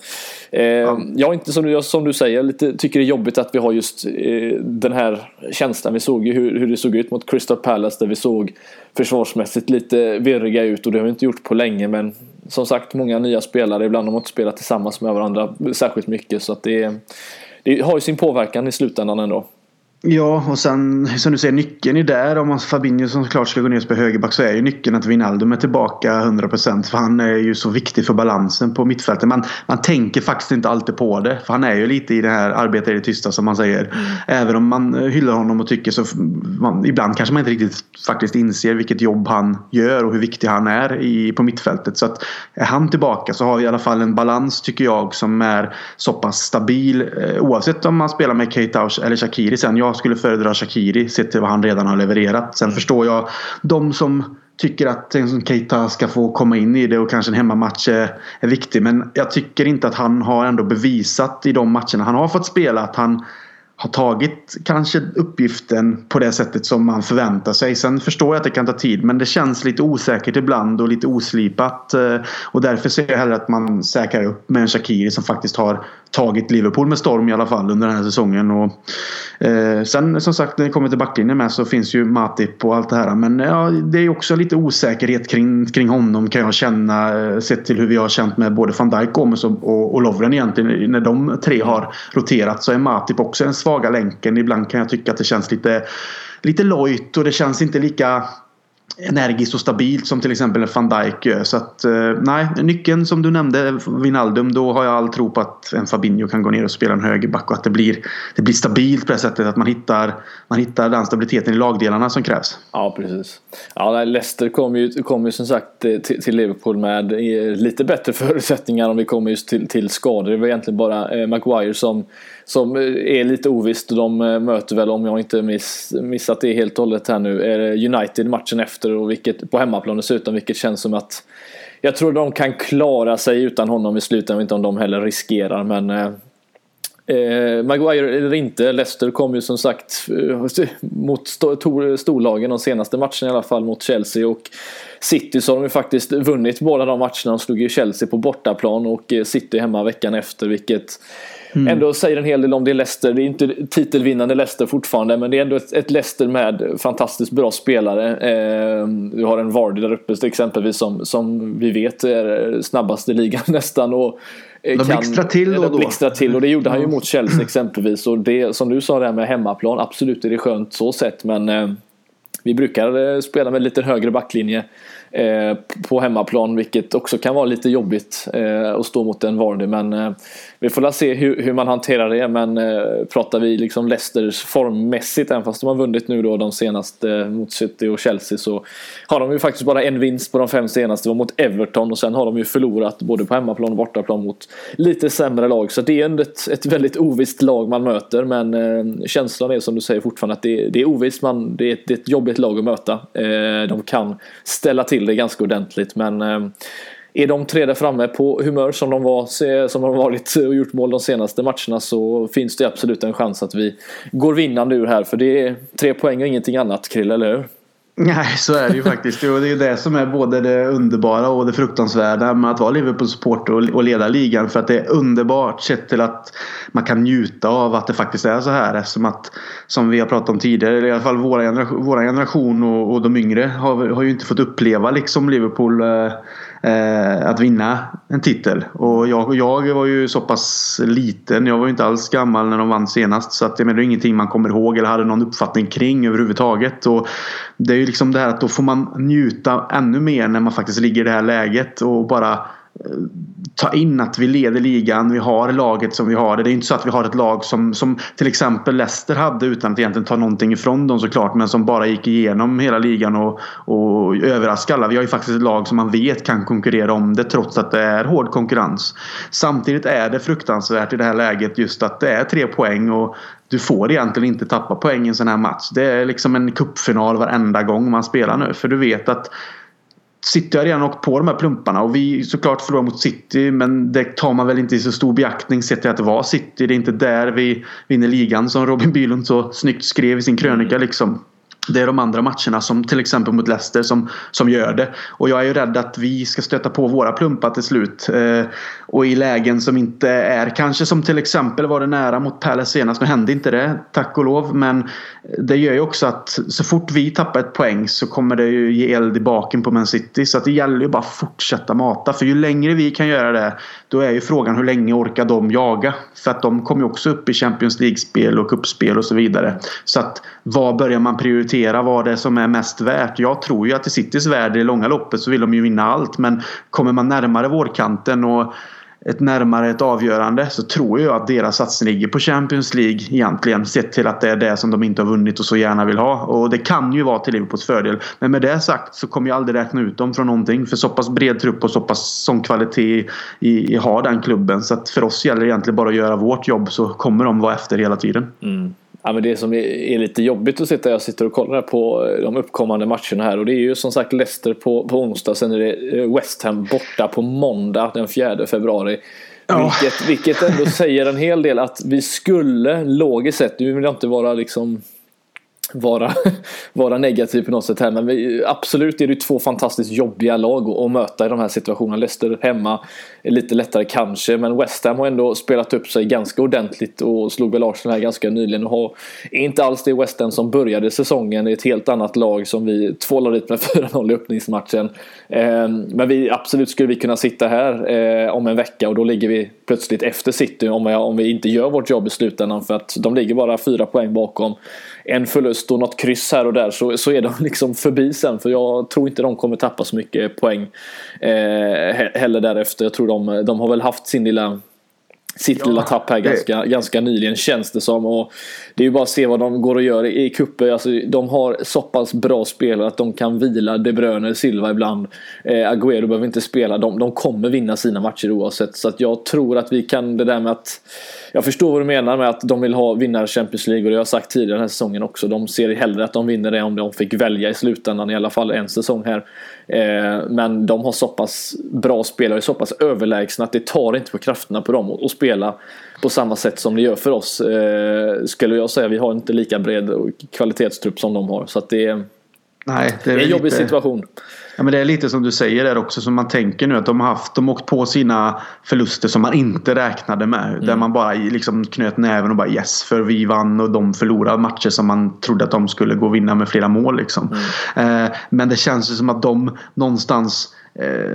eh Jag inte som du, som du säger lite, tycker det är jobbigt att vi har just eh, den här känslan. Vi såg ju hur, hur det såg ut mot Crystal Palace där vi såg försvarsmässigt lite virriga ut och det har vi inte gjort på länge men som sagt många nya spelare. Ibland har de inte spelat tillsammans med varandra särskilt mycket så att det, det har ju sin påverkan i slutändan ändå. Ja, och sen som du säger nyckeln är där. Om Fabinho som såklart ska gå ner och spela högerback så är ju nyckeln att Wijnaldum är tillbaka 100% för han är ju så viktig för balansen på mittfältet. Man, man tänker faktiskt inte alltid på det för han är ju lite i det här arbetet i det tysta som man säger. Mm. Även om man hyllar honom och tycker så man, ibland kanske man inte riktigt faktiskt inser vilket jobb han gör och hur viktig han är i, på mittfältet. Så att är han tillbaka så har vi i alla fall en balans tycker jag som är så pass stabil eh, oavsett om man spelar med Keita eller Shakiri sen. Jag skulle föredra Shakiri sett till vad han redan har levererat. Sen mm. förstår jag de som tycker att en som Keita ska få komma in i det och kanske en hemmamatch är, är viktig. Men jag tycker inte att han har ändå bevisat i de matcherna han har fått spela att han har tagit kanske uppgiften på det sättet som man förväntar sig. Sen förstår jag att det kan ta tid men det känns lite osäkert ibland och lite oslipat. Eh, och därför ser jag hellre att man säkrar upp med en Shakiri som faktiskt har tagit Liverpool med storm i alla fall under den här säsongen. Och, eh, sen som sagt när det kommer till backlinjen med så finns ju Matip och allt det här. Men ja, det är också lite osäkerhet kring, kring honom kan jag känna. Eh, sett till hur vi har känt med både van Dijk, Gomes och, och, och Lovren egentligen. När de tre har roterat så är Matip också den svaga länken. Ibland kan jag tycka att det känns lite lite lojt och det känns inte lika energiskt och stabilt som till exempel en van Dijk gör. Så att eh, nej, nyckeln som du nämnde, Vinaldum, då har jag all tro på att en Fabinho kan gå ner och spela en högerback och att det blir, det blir stabilt på det sättet att man hittar, man hittar den stabiliteten i lagdelarna som krävs. Ja, precis. Ja, Leicester kom ju, kom ju som sagt eh, till, till Liverpool med eh, lite bättre förutsättningar om vi kommer just till, till skador. Det var egentligen bara Maguire som som eh, är lite ovisst. De eh, möter väl, om jag inte miss, missat det helt och hållet här nu, United matchen efter och vilket, på hemmaplan dessutom, vilket känns som att jag tror de kan klara sig utan honom i slutet. Jag vet inte om de heller riskerar men eh, eh, Maguire eller inte, Leicester kom ju som sagt mot storlagen de senaste matcherna i alla fall mot Chelsea och City så har de ju faktiskt vunnit båda de matcherna. De slog ju Chelsea på bortaplan och City hemma veckan efter vilket Mm. Ändå säger en hel del om det Leicester. Det är inte titelvinnande Leicester fortfarande men det är ändå ett, ett Leicester med fantastiskt bra spelare. Eh, du har en Vardy där uppe exempelvis som, som vi vet är snabbast i ligan nästan. Och, eh, de blixtrar till då och då. Blixtrar till och det gjorde han ju mot Chelsea exempelvis. Och det som du sa där med hemmaplan, absolut är det skönt så sett men eh, vi brukar eh, spela med lite högre backlinje. Eh, på hemmaplan vilket också kan vara lite jobbigt eh, att stå mot en Vardy. Men eh, vi får se hur, hur, man hanterar det. Men pratar vi liksom Leicesters formmässigt även fast de har vunnit nu då de senaste mot City och Chelsea så har de ju faktiskt bara en vinst på de fem senaste, det var mot Everton och sen har de ju förlorat både på hemmaplan och bortaplan mot lite sämre lag. Så det är ändå ett, ett väldigt ovisst lag man möter. Men känslan är som du säger fortfarande att det, det är ovisst, man, det, är ett, det är ett jobbigt lag att möta. de kan ställa till det ganska ordentligt. Men eh, är de tre där framme på humör som de, var, som de varit och gjort mål de senaste matcherna så finns det absolut en chans att vi går vinnande ur här. För det är tre poäng och ingenting annat, Krille, eller hur? Nej, så är det ju faktiskt. Och det är ju det som är både det underbara och det fruktansvärda med att vara Liverpool-supporter och leda ligan. För att det är underbart sett till att man kan njuta av att det faktiskt är så här. Eftersom att, som vi har pratat om tidigare, i alla fall vår generation, generation och, och de yngre har, har ju inte fått uppleva liksom Liverpool eh, eh, att vinna en titel. Och jag, jag var ju så pass liten. Jag var ju inte alls gammal när de vann senast. Så att, det är ingenting man kommer ihåg eller hade någon uppfattning kring överhuvudtaget. Och det är ju liksom det här att då får man njuta ännu mer när man faktiskt ligger i det här läget och bara ta in att vi leder ligan. Vi har laget som vi har. Det Det är inte så att vi har ett lag som, som till exempel Leicester hade utan att egentligen ta någonting ifrån dem såklart. Men som bara gick igenom hela ligan och, och överraskade alla. Vi har ju faktiskt ett lag som man vet kan konkurrera om det trots att det är hård konkurrens. Samtidigt är det fruktansvärt i det här läget just att det är tre poäng och du får egentligen inte tappa poäng i en sån här match. Det är liksom en kuppfinal varenda gång man spelar nu. För du vet att City har redan åkt på de här plumparna och vi såklart förlorar mot City men det tar man väl inte i så stor beaktning sett till att det var City. Det är inte där vi vinner ligan som Robin Bylund så snyggt skrev i sin krönika liksom. Det är de andra matcherna som till exempel mot Leicester som, som gör det. Och jag är ju rädd att vi ska stöta på våra plumpar till slut. Eh, och i lägen som inte är kanske som till exempel var det nära mot Palace senast. Nu hände inte det tack och lov. Men det gör ju också att så fort vi tappar ett poäng så kommer det ju ge eld i baken på Man City. Så att det gäller ju bara att fortsätta mata. För ju längre vi kan göra det då är ju frågan hur länge orkar de jaga? För att de kommer ju också upp i Champions League-spel och kuppspel och så vidare. Så att vad börjar man prioritera? Vad det är som är mest värt? Jag tror ju att i Citys värld i det långa loppet så vill de ju vinna allt. Men kommer man närmare vårkanten och ett närmare ett avgörande så tror jag att deras satsning ligger på Champions League egentligen. Sett till att det är det som de inte har vunnit och så gärna vill ha. Och det kan ju vara till Liverpools fördel. Men med det sagt så kommer jag aldrig räkna ut dem från någonting. För så pass bred trupp och så pass sån kvalitet i, i har den klubben. Så att för oss gäller det egentligen bara att göra vårt jobb så kommer de vara efter hela tiden. Mm. Ja, men det som är, lite jobbigt att sitta jag sitter och kollar på de uppkommande matcherna här och det är ju som sagt Leicester på, på onsdag sen är det West Ham borta på måndag den 4 februari. Ja. Vilket, vilket ändå säger en hel del att vi skulle logiskt sett, nu vill jag inte vara liksom vara, vara negativ på något sätt här. Men vi, absolut är det två fantastiskt jobbiga lag att, möta i de här situationerna. Leicester hemma är lite lättare kanske. Men West Ham har ändå spelat upp sig ganska ordentligt och slog väl Arsenal här ganska nyligen. Och har, är inte alls det West Ham som började säsongen. Det är ett helt annat lag som vi tvålar dit med 4-0 i öppningsmatchen. Eh, men vi, absolut skulle vi kunna sitta här eh, om en vecka och då ligger vi plötsligt efter City om, om vi inte gör vårt jobb i slutändan. För att de ligger bara fyra poäng bakom en förlust och något kryss här och där så, så är de liksom förbi sen. För jag tror inte de kommer tappa så mycket poäng eh, heller därefter. Jag tror de, de har väl haft sin lilla sitt ja, lilla tapp här ganska, det... ganska nyligen känns det som. Och det är ju bara att se vad de går och gör i kupper. Alltså, de har så pass bra spelare att de kan vila De Bruyne, Silva ibland. Eh, Agüero behöver inte spela. De, de kommer vinna sina matcher oavsett. Så att jag tror att vi kan det där med att jag förstår vad du menar med att de vill ha vinnare Champions League och det har jag sagt tidigare den här säsongen också. De ser hellre att de vinner det om de fick välja i slutändan i alla fall en säsong här. Eh, men de har så pass bra spelare, så pass överlägsna att det tar inte på krafterna på dem att spela på samma sätt som det gör för oss. Eh, skulle jag säga. Vi har inte lika bred kvalitetstrupp som de har. Så det, Nej, det är, det är en jobbig lite... situation. Ja, men det är lite som du säger där också som man tänker nu att de har haft, de åkt på sina förluster som man inte räknade med. Mm. Där man bara liksom knöt näven och bara yes för vi vann och de förlorade matcher som man trodde att de skulle gå och vinna med flera mål. Liksom. Mm. Eh, men det känns ju som att de någonstans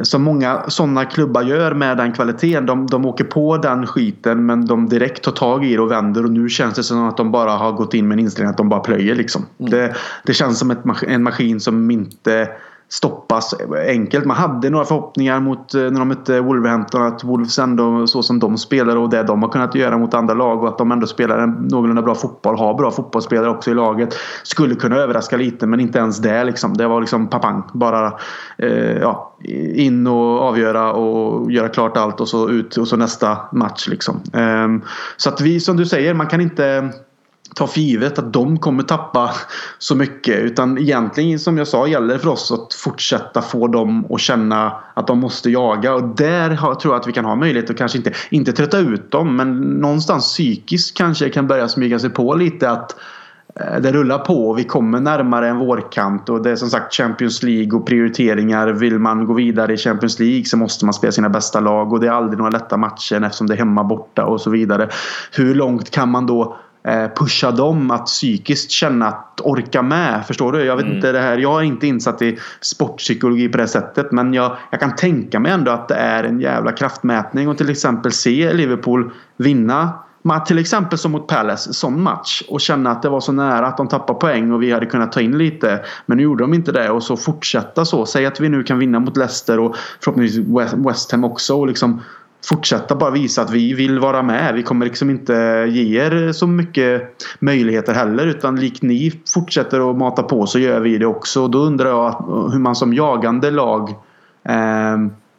som många sådana klubbar gör med den kvaliteten. De, de åker på den skiten men de direkt tar tag i det och vänder och nu känns det som att de bara har gått in med en inställning att de bara plöjer. Liksom. Mm. Det, det känns som ett, en maskin som inte stoppas enkelt. Man hade några förhoppningar mot eh, när de mötte Wolverhampton att Wolves ändå så som de spelar och det de har kunnat göra mot andra lag och att de ändå spelar en någorlunda bra fotboll, har bra fotbollsspelare också i laget. Skulle kunna överraska lite men inte ens det liksom. Det var liksom papang. Bara eh, ja, in och avgöra och göra klart allt och så ut och så nästa match liksom. Eh, så att vi som du säger, man kan inte ta för givet att de kommer tappa så mycket. Utan egentligen som jag sa gäller det för oss att fortsätta få dem att känna att de måste jaga. Och där tror jag att vi kan ha möjlighet att kanske inte, inte trötta ut dem. Men någonstans psykiskt kanske kan börja smyga sig på lite att eh, det rullar på och vi kommer närmare en vårkant och det är som sagt Champions League och prioriteringar. Vill man gå vidare i Champions League så måste man spela sina bästa lag och det är aldrig några lätta matcher eftersom det är hemma borta och så vidare. Hur långt kan man då pusha dem att psykiskt känna att orka med. Förstår du? Jag vet mm. inte det här. Jag är inte insatt i sportpsykologi på det sättet. Men jag, jag kan tänka mig ändå att det är en jävla kraftmätning. Och till exempel se Liverpool vinna till exempel som mot Palace, sån match. Och känna att det var så nära att de tappade poäng och vi hade kunnat ta in lite. Men nu gjorde de inte det och så fortsätta så. Säg att vi nu kan vinna mot Leicester och förhoppningsvis West Ham också. Och liksom fortsätta bara visa att vi vill vara med. Vi kommer liksom inte ge er så mycket möjligheter heller. Utan likt ni fortsätter att mata på så gör vi det också. Då undrar jag hur man som jagande lag eh,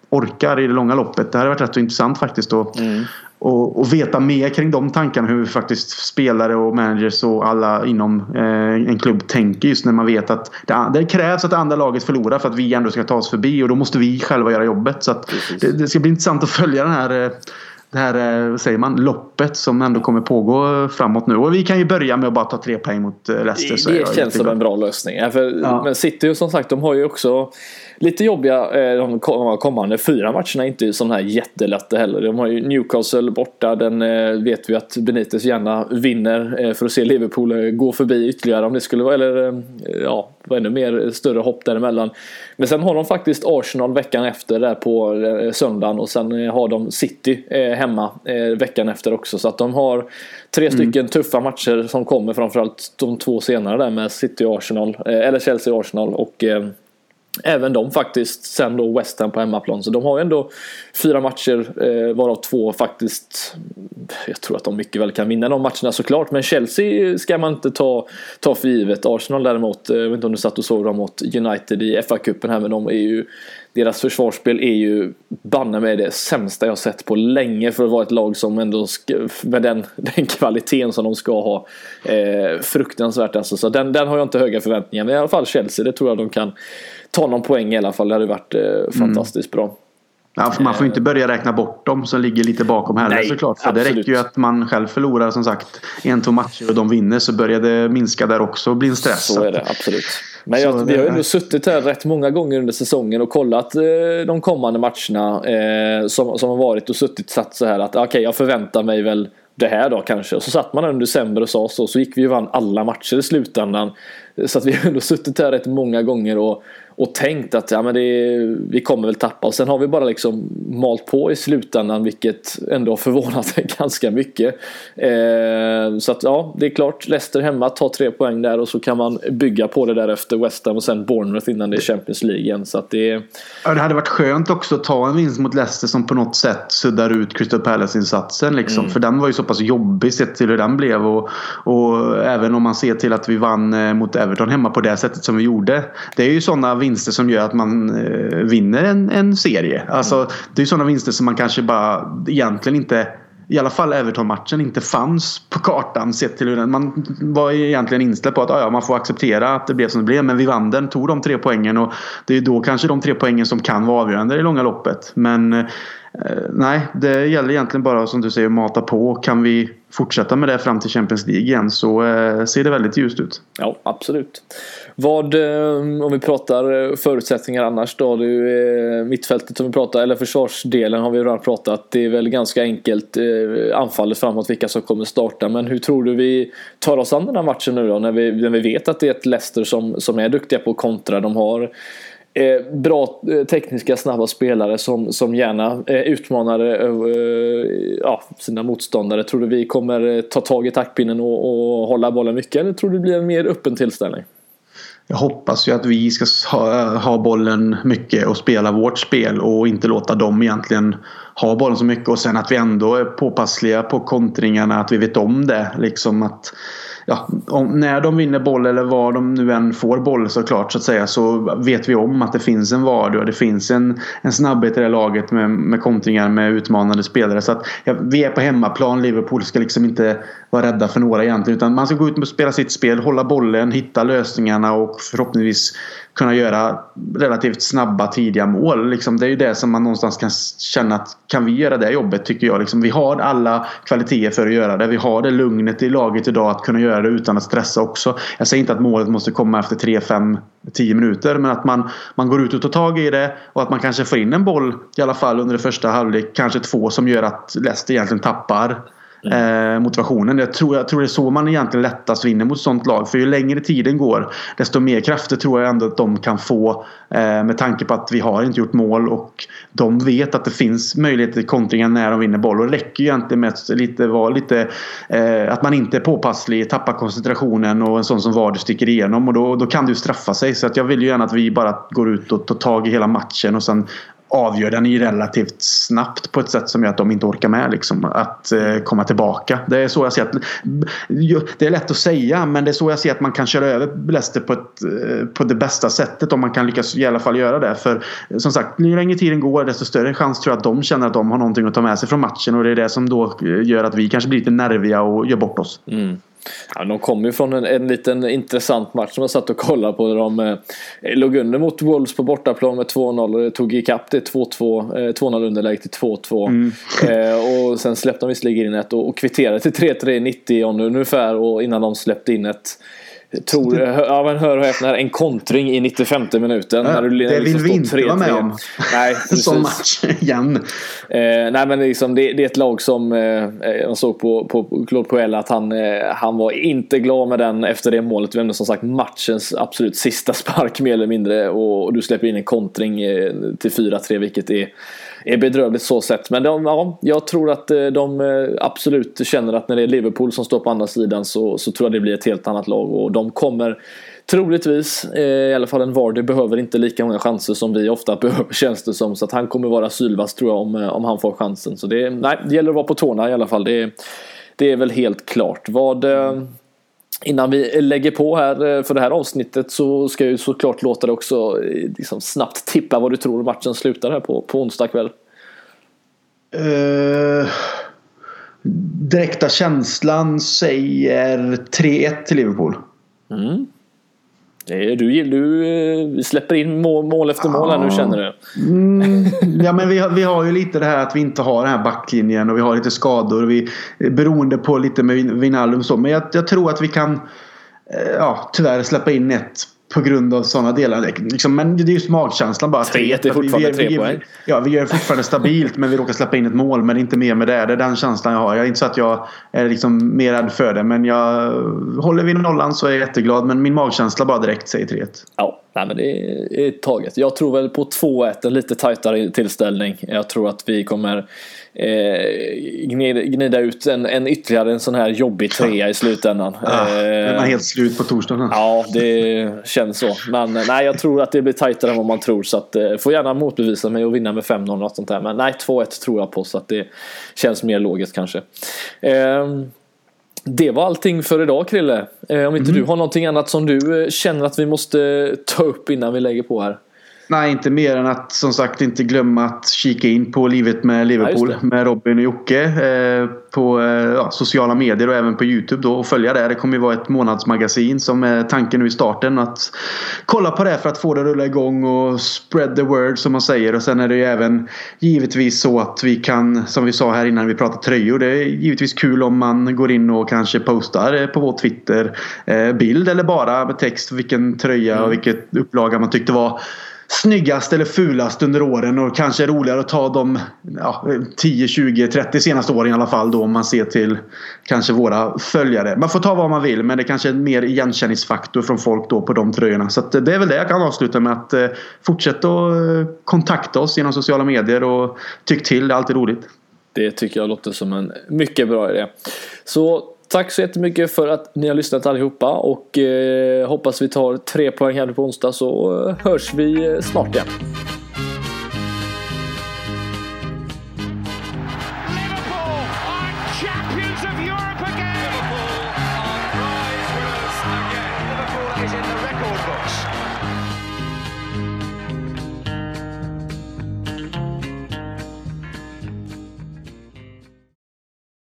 orkar i det långa loppet. Det hade varit rätt intressant faktiskt. att, Mm och, och, veta mer kring de tankarna. Hur faktiskt spelare och managers och alla inom eh, en klubb tänker just när man vet att det, det, krävs att det andra laget förlorar för att vi ändå ska ta oss förbi och då måste vi själva göra jobbet. Så det, det, ska bli intressant att följa den här eh, det här eh, vad säger man, loppet som ändå kommer pågå framåt nu. Och vi kan ju börja med att bara ta tre poäng mot eh, Leicester. Det, det känns som en bra lösning. För, ja. Men City som sagt de har ju också lite jobbiga de kommande fyra matcherna. Inte sådana här jättelätta heller. De har ju Newcastle borta. Den vet vi att Benitez gärna vinner för att se Liverpool gå förbi ytterligare om det skulle vara. Eller ja, ännu mer större hopp däremellan. Men sen har de faktiskt Arsenal veckan efter där på söndagen och sen har de City hemma eh, veckan efter också. Så att de har tre mm. stycken tuffa matcher som kommer framförallt de två senare där med City och Arsenal. Eh, eller Chelsea och Arsenal. Och, eh, Även de faktiskt, sen då West Ham på hemmaplan. Så de har ju ändå fyra matcher, eh, varav två faktiskt, jag tror att de mycket väl kan vinna de matcherna såklart. Men Chelsea ska man inte ta, ta för givet. Arsenal däremot, eh, jag vet inte om du satt och såg dem mot United i FA-cupen här, men de är ju deras försvarsspel är ju banne med det sämsta jag sett på länge för att vara ett lag som ändå ska, med den, den kvaliteten som de ska ha. Eh, fruktansvärt alltså. Så den, den har jag inte höga förväntningar. Men i alla fall Chelsea, det tror jag de kan ta någon poäng i alla fall. Det hade varit eh, fantastiskt mm. bra. Ja, man får inte börja räkna bort dem som ligger lite bakom heller Nej, såklart. För absolut. det räcker ju att man själv förlorar som sagt en, två matcher och de vinner så börjar det minska där också och bli en stress. Så är det absolut. Men jag, vi har ju ändå suttit här rätt många gånger under säsongen och kollat eh, de kommande matcherna eh, som, som har varit och suttit satt så här att okej okay, jag förväntar mig väl det här då kanske. Och så satt man under december och sa så. Så gick vi och vann alla matcher i slutändan. Så att vi har ändå suttit här rätt många gånger och och tänkt att ja, men det är, vi kommer väl tappa och sen har vi bara liksom malt på i slutändan vilket ändå har förvånat ganska mycket. Eh, så att ja, det är klart Leicester hemma tar tre poäng där och så kan man bygga på det där efter West Ham och sen Bournemouth innan det är Champions League igen. Så att det, ja, det hade varit skönt också att ta en vinst mot Leicester som på något sätt suddar ut Crystal Palace-insatsen. Liksom. Mm. För den var ju så pass jobbig sett till hur den blev. Och, och även om man ser till att vi vann eh, mot Everton hemma på det sättet som vi gjorde. Det är ju sådana vinster som gör att man eh, vinner en, en serie. Alltså, mm. Det är sådana vinster som man kanske bara egentligen inte i alla fall Everton-matchen inte fanns på kartan sett till hur den, Man var egentligen inställd på att ja, man får acceptera att det blev som det blev. Men vi vann den, tog de tre poängen och det är då kanske de tre poängen som kan vara avgörande i långa loppet. Men eh, Eh, nej, det gäller egentligen bara som du säger att mata på. Kan vi fortsätta med det fram till Champions League igen så eh, ser det väldigt ljust ut. Ja, absolut. Vad, eh, om vi pratar eh, förutsättningar annars då? Det är eh, mittfältet som vi pratar, eller försvarsdelen har vi redan pratat. Det är väl ganska enkelt anfallet framåt vilka som kommer starta. Men hur tror du vi tar oss an den här matchen nu då? När vi, när vi vet att det är ett Leicester som, som är duktiga på att kontra. De har Eh, bra eh, tekniska snabba spelare som, som gärna eh, utmanar eh, eh ja, sina motståndare. Tror du vi kommer eh, ta tag i taktpinnen och, och hålla bollen mycket eller tror du det blir en mer öppen tillställning? Jag hoppas ju att vi ska ha, ha bollen mycket och spela vårt spel och inte låta dem egentligen ha bollen så mycket och sen att vi ändå är påpassliga på kontringarna, att vi vet om det. Liksom att ja, om, när de vinner boll eller var de nu än får boll såklart så att säga så vet vi om att det finns en vardag och det finns en, en snabbhet i det laget med, med kontringar med utmanande spelare. Så att ja, vi är på hemmaplan. Liverpool ska liksom inte vara rädda för några egentligen utan man ska gå ut och spela sitt spel, hålla bollen, hitta lösningarna och förhoppningsvis kunna göra relativt snabba tidiga mål. Liksom, det är ju det som man någonstans kan känna att kan vi göra det jobbet tycker jag. Liksom, vi har alla kvaliteter för att göra det. Vi har det lugnet i laget idag att kunna göra det utan att stressa också. Jag säger inte att målet måste komma efter 3, 5, 10 minuter men att man, man går ut och tar tag i det och att man kanske får in en boll i alla fall under det första halvlek. Kanske två som gör att Leicester egentligen tappar Mm. Eh, motivationen. Jag tror, jag tror det är så man egentligen lättast vinner mot sånt lag. För ju längre tiden går desto mer krafter tror jag ändå att de kan få. Eh, med tanke på att vi har inte gjort mål och de vet att det finns möjligheter till kontringar när de vinner boll. Och det räcker ju egentligen med att lite, vara lite, eh, att man inte är påpasslig, tappar koncentrationen och en sån som Vardy sticker igenom. Och då, då kan det straffa sig. Så att jag vill ju gärna att vi bara går ut och tar tag i hela matchen och sen avgör den ju relativt snabbt på ett sätt som gör att de inte orkar med liksom, att eh, komma tillbaka. Det är så jag ser att Det är lätt att säga men det är så jag ser att man kan köra över Leicester på, ett, eh, på det bästa sättet om man kan lyckas i alla fall göra det. För som sagt, ju längre tiden går desto större chans tror jag att de känner att de har någonting att ta med sig från matchen och det är det som då eh, gör att vi kanske blir lite nerviga och gör bort oss. Mm. Ja, de kom ju från en, en liten intressant match som jag satt och kollade på. Där de eh, låg under mot Wolves på bortaplan med 2-0 och tog ikapp det 2-2. Eh, 2-0 underläge till 2-2. Mm. Eh, och sen släppte de visserligen in ett och, och kvitterade till 3-3 90 ungefär och innan de släppte in ett tror, ja men hör och häpna, en kontring i 95 minuten. Ja, när du, det vill vi inte vara med om. Nej, sån match igen. Eh, nej men liksom, det, det, är ett lag som, eh, jag såg på, på Claude Puel att han, eh, han var inte glad med den efter det målet. Det var som sagt matchens absolut sista spark mer eller mindre. Och, och du släpper in en kontring eh, till 4-3 vilket är är bedrövligt så sett. Men de, ja, jag tror att eh, de eh, absolut känner att när det är Liverpool som står på andra sidan så, så tror jag det blir ett helt annat lag och de kommer Troligtvis, eh, i alla fall en Vardy behöver inte lika många chanser som vi ofta behöver känns det som. Så att han kommer vara sylvass tror jag om, om han får chansen. Så det, nej, det gäller att vara på tårna i alla fall. Det, det är väl helt klart. Vad, Innan vi lägger på här för det här avsnittet så ska jag ju såklart låta dig också liksom snabbt tippa vad du tror matchen slutar här på, på onsdag kväll. Uh, direkta känslan säger 3-1 till Liverpool. Mm. Du, du eh, släpper in mål, mål efter mål här nu känner du. Mm, ja men vi har, vi har ju lite det här att vi inte har den här backlinjen och vi har lite skador. Vi, beroende på lite med Wijnaldum så. Men jag, jag tror att vi kan eh, ja, tyvärr släppa in ett på grund av sådana delar. Liksom, men det är ju magkänslan bara. Tre är fortfarande vi, vi, tre poäng. Ja, vi gör fortfarande stabilt men vi råkar släppa in ett mål. Men inte mer med det. Det är den känslan jag har. Jag är inte så att jag är liksom mer rädd för det. Men jag håller vi nollan så är jag jätteglad. Men min magkänsla bara direkt säger 3-1. Ja, nej, men det är taget. Jag tror väl på 2-1. En lite tajtare tillställning. Jag tror att vi kommer eh, gnida, ut en, en ytterligare en sån här jobbig trea i slutändan. Ah, är man helt slut på torsdagen? Ja, det känns så. Men nej, jag tror att det blir tajtare än vad man tror. Så att, eh, får gärna motbevisa mig och vinna med 5-0 något sånt där. Men nej, 2-1 tror jag på. Så att det känns mer logiskt kanske. Eh, det var allting för idag Krille. Eh, om inte mm. du har någonting annat som du eh, känner att vi måste ta upp innan vi lägger på här. Nej, inte mer än att som sagt inte glömma att kika in på Livet med Liverpool ja, med Robin och Jocke. Eh, på eh, ja, sociala medier och även på Youtube då och följa det. Det kommer ju vara ett månadsmagasin som är tanken nu i starten. Att kolla på det för att få det att rulla igång och spread the word som man säger. Och sen är det ju även givetvis så att vi kan, som vi sa här innan vi pratade tröjor. Det är givetvis kul om man går in och kanske postar eh, på vår Twitter bild eller bara med text vilken tröja och mm. vilket upplaga man tyckte var snyggast eller fulast under åren och kanske roligare att ta de ja, 10, 20, 30 senaste åren i alla fall då om man ser till kanske våra följare. Man får ta vad man vill men det kanske är en mer igenkänningsfaktor från folk då på de tröjorna. Så det är väl det jag kan avsluta med att eh, fortsätta att eh, kontakta oss genom sociala medier och tyck till, det är alltid roligt. Det tycker jag låter som en mycket bra idé. Så Tack så jättemycket för att ni har lyssnat allihopa och eh, hoppas vi tar tre poäng här på onsdag så eh, hörs vi eh, snart igen.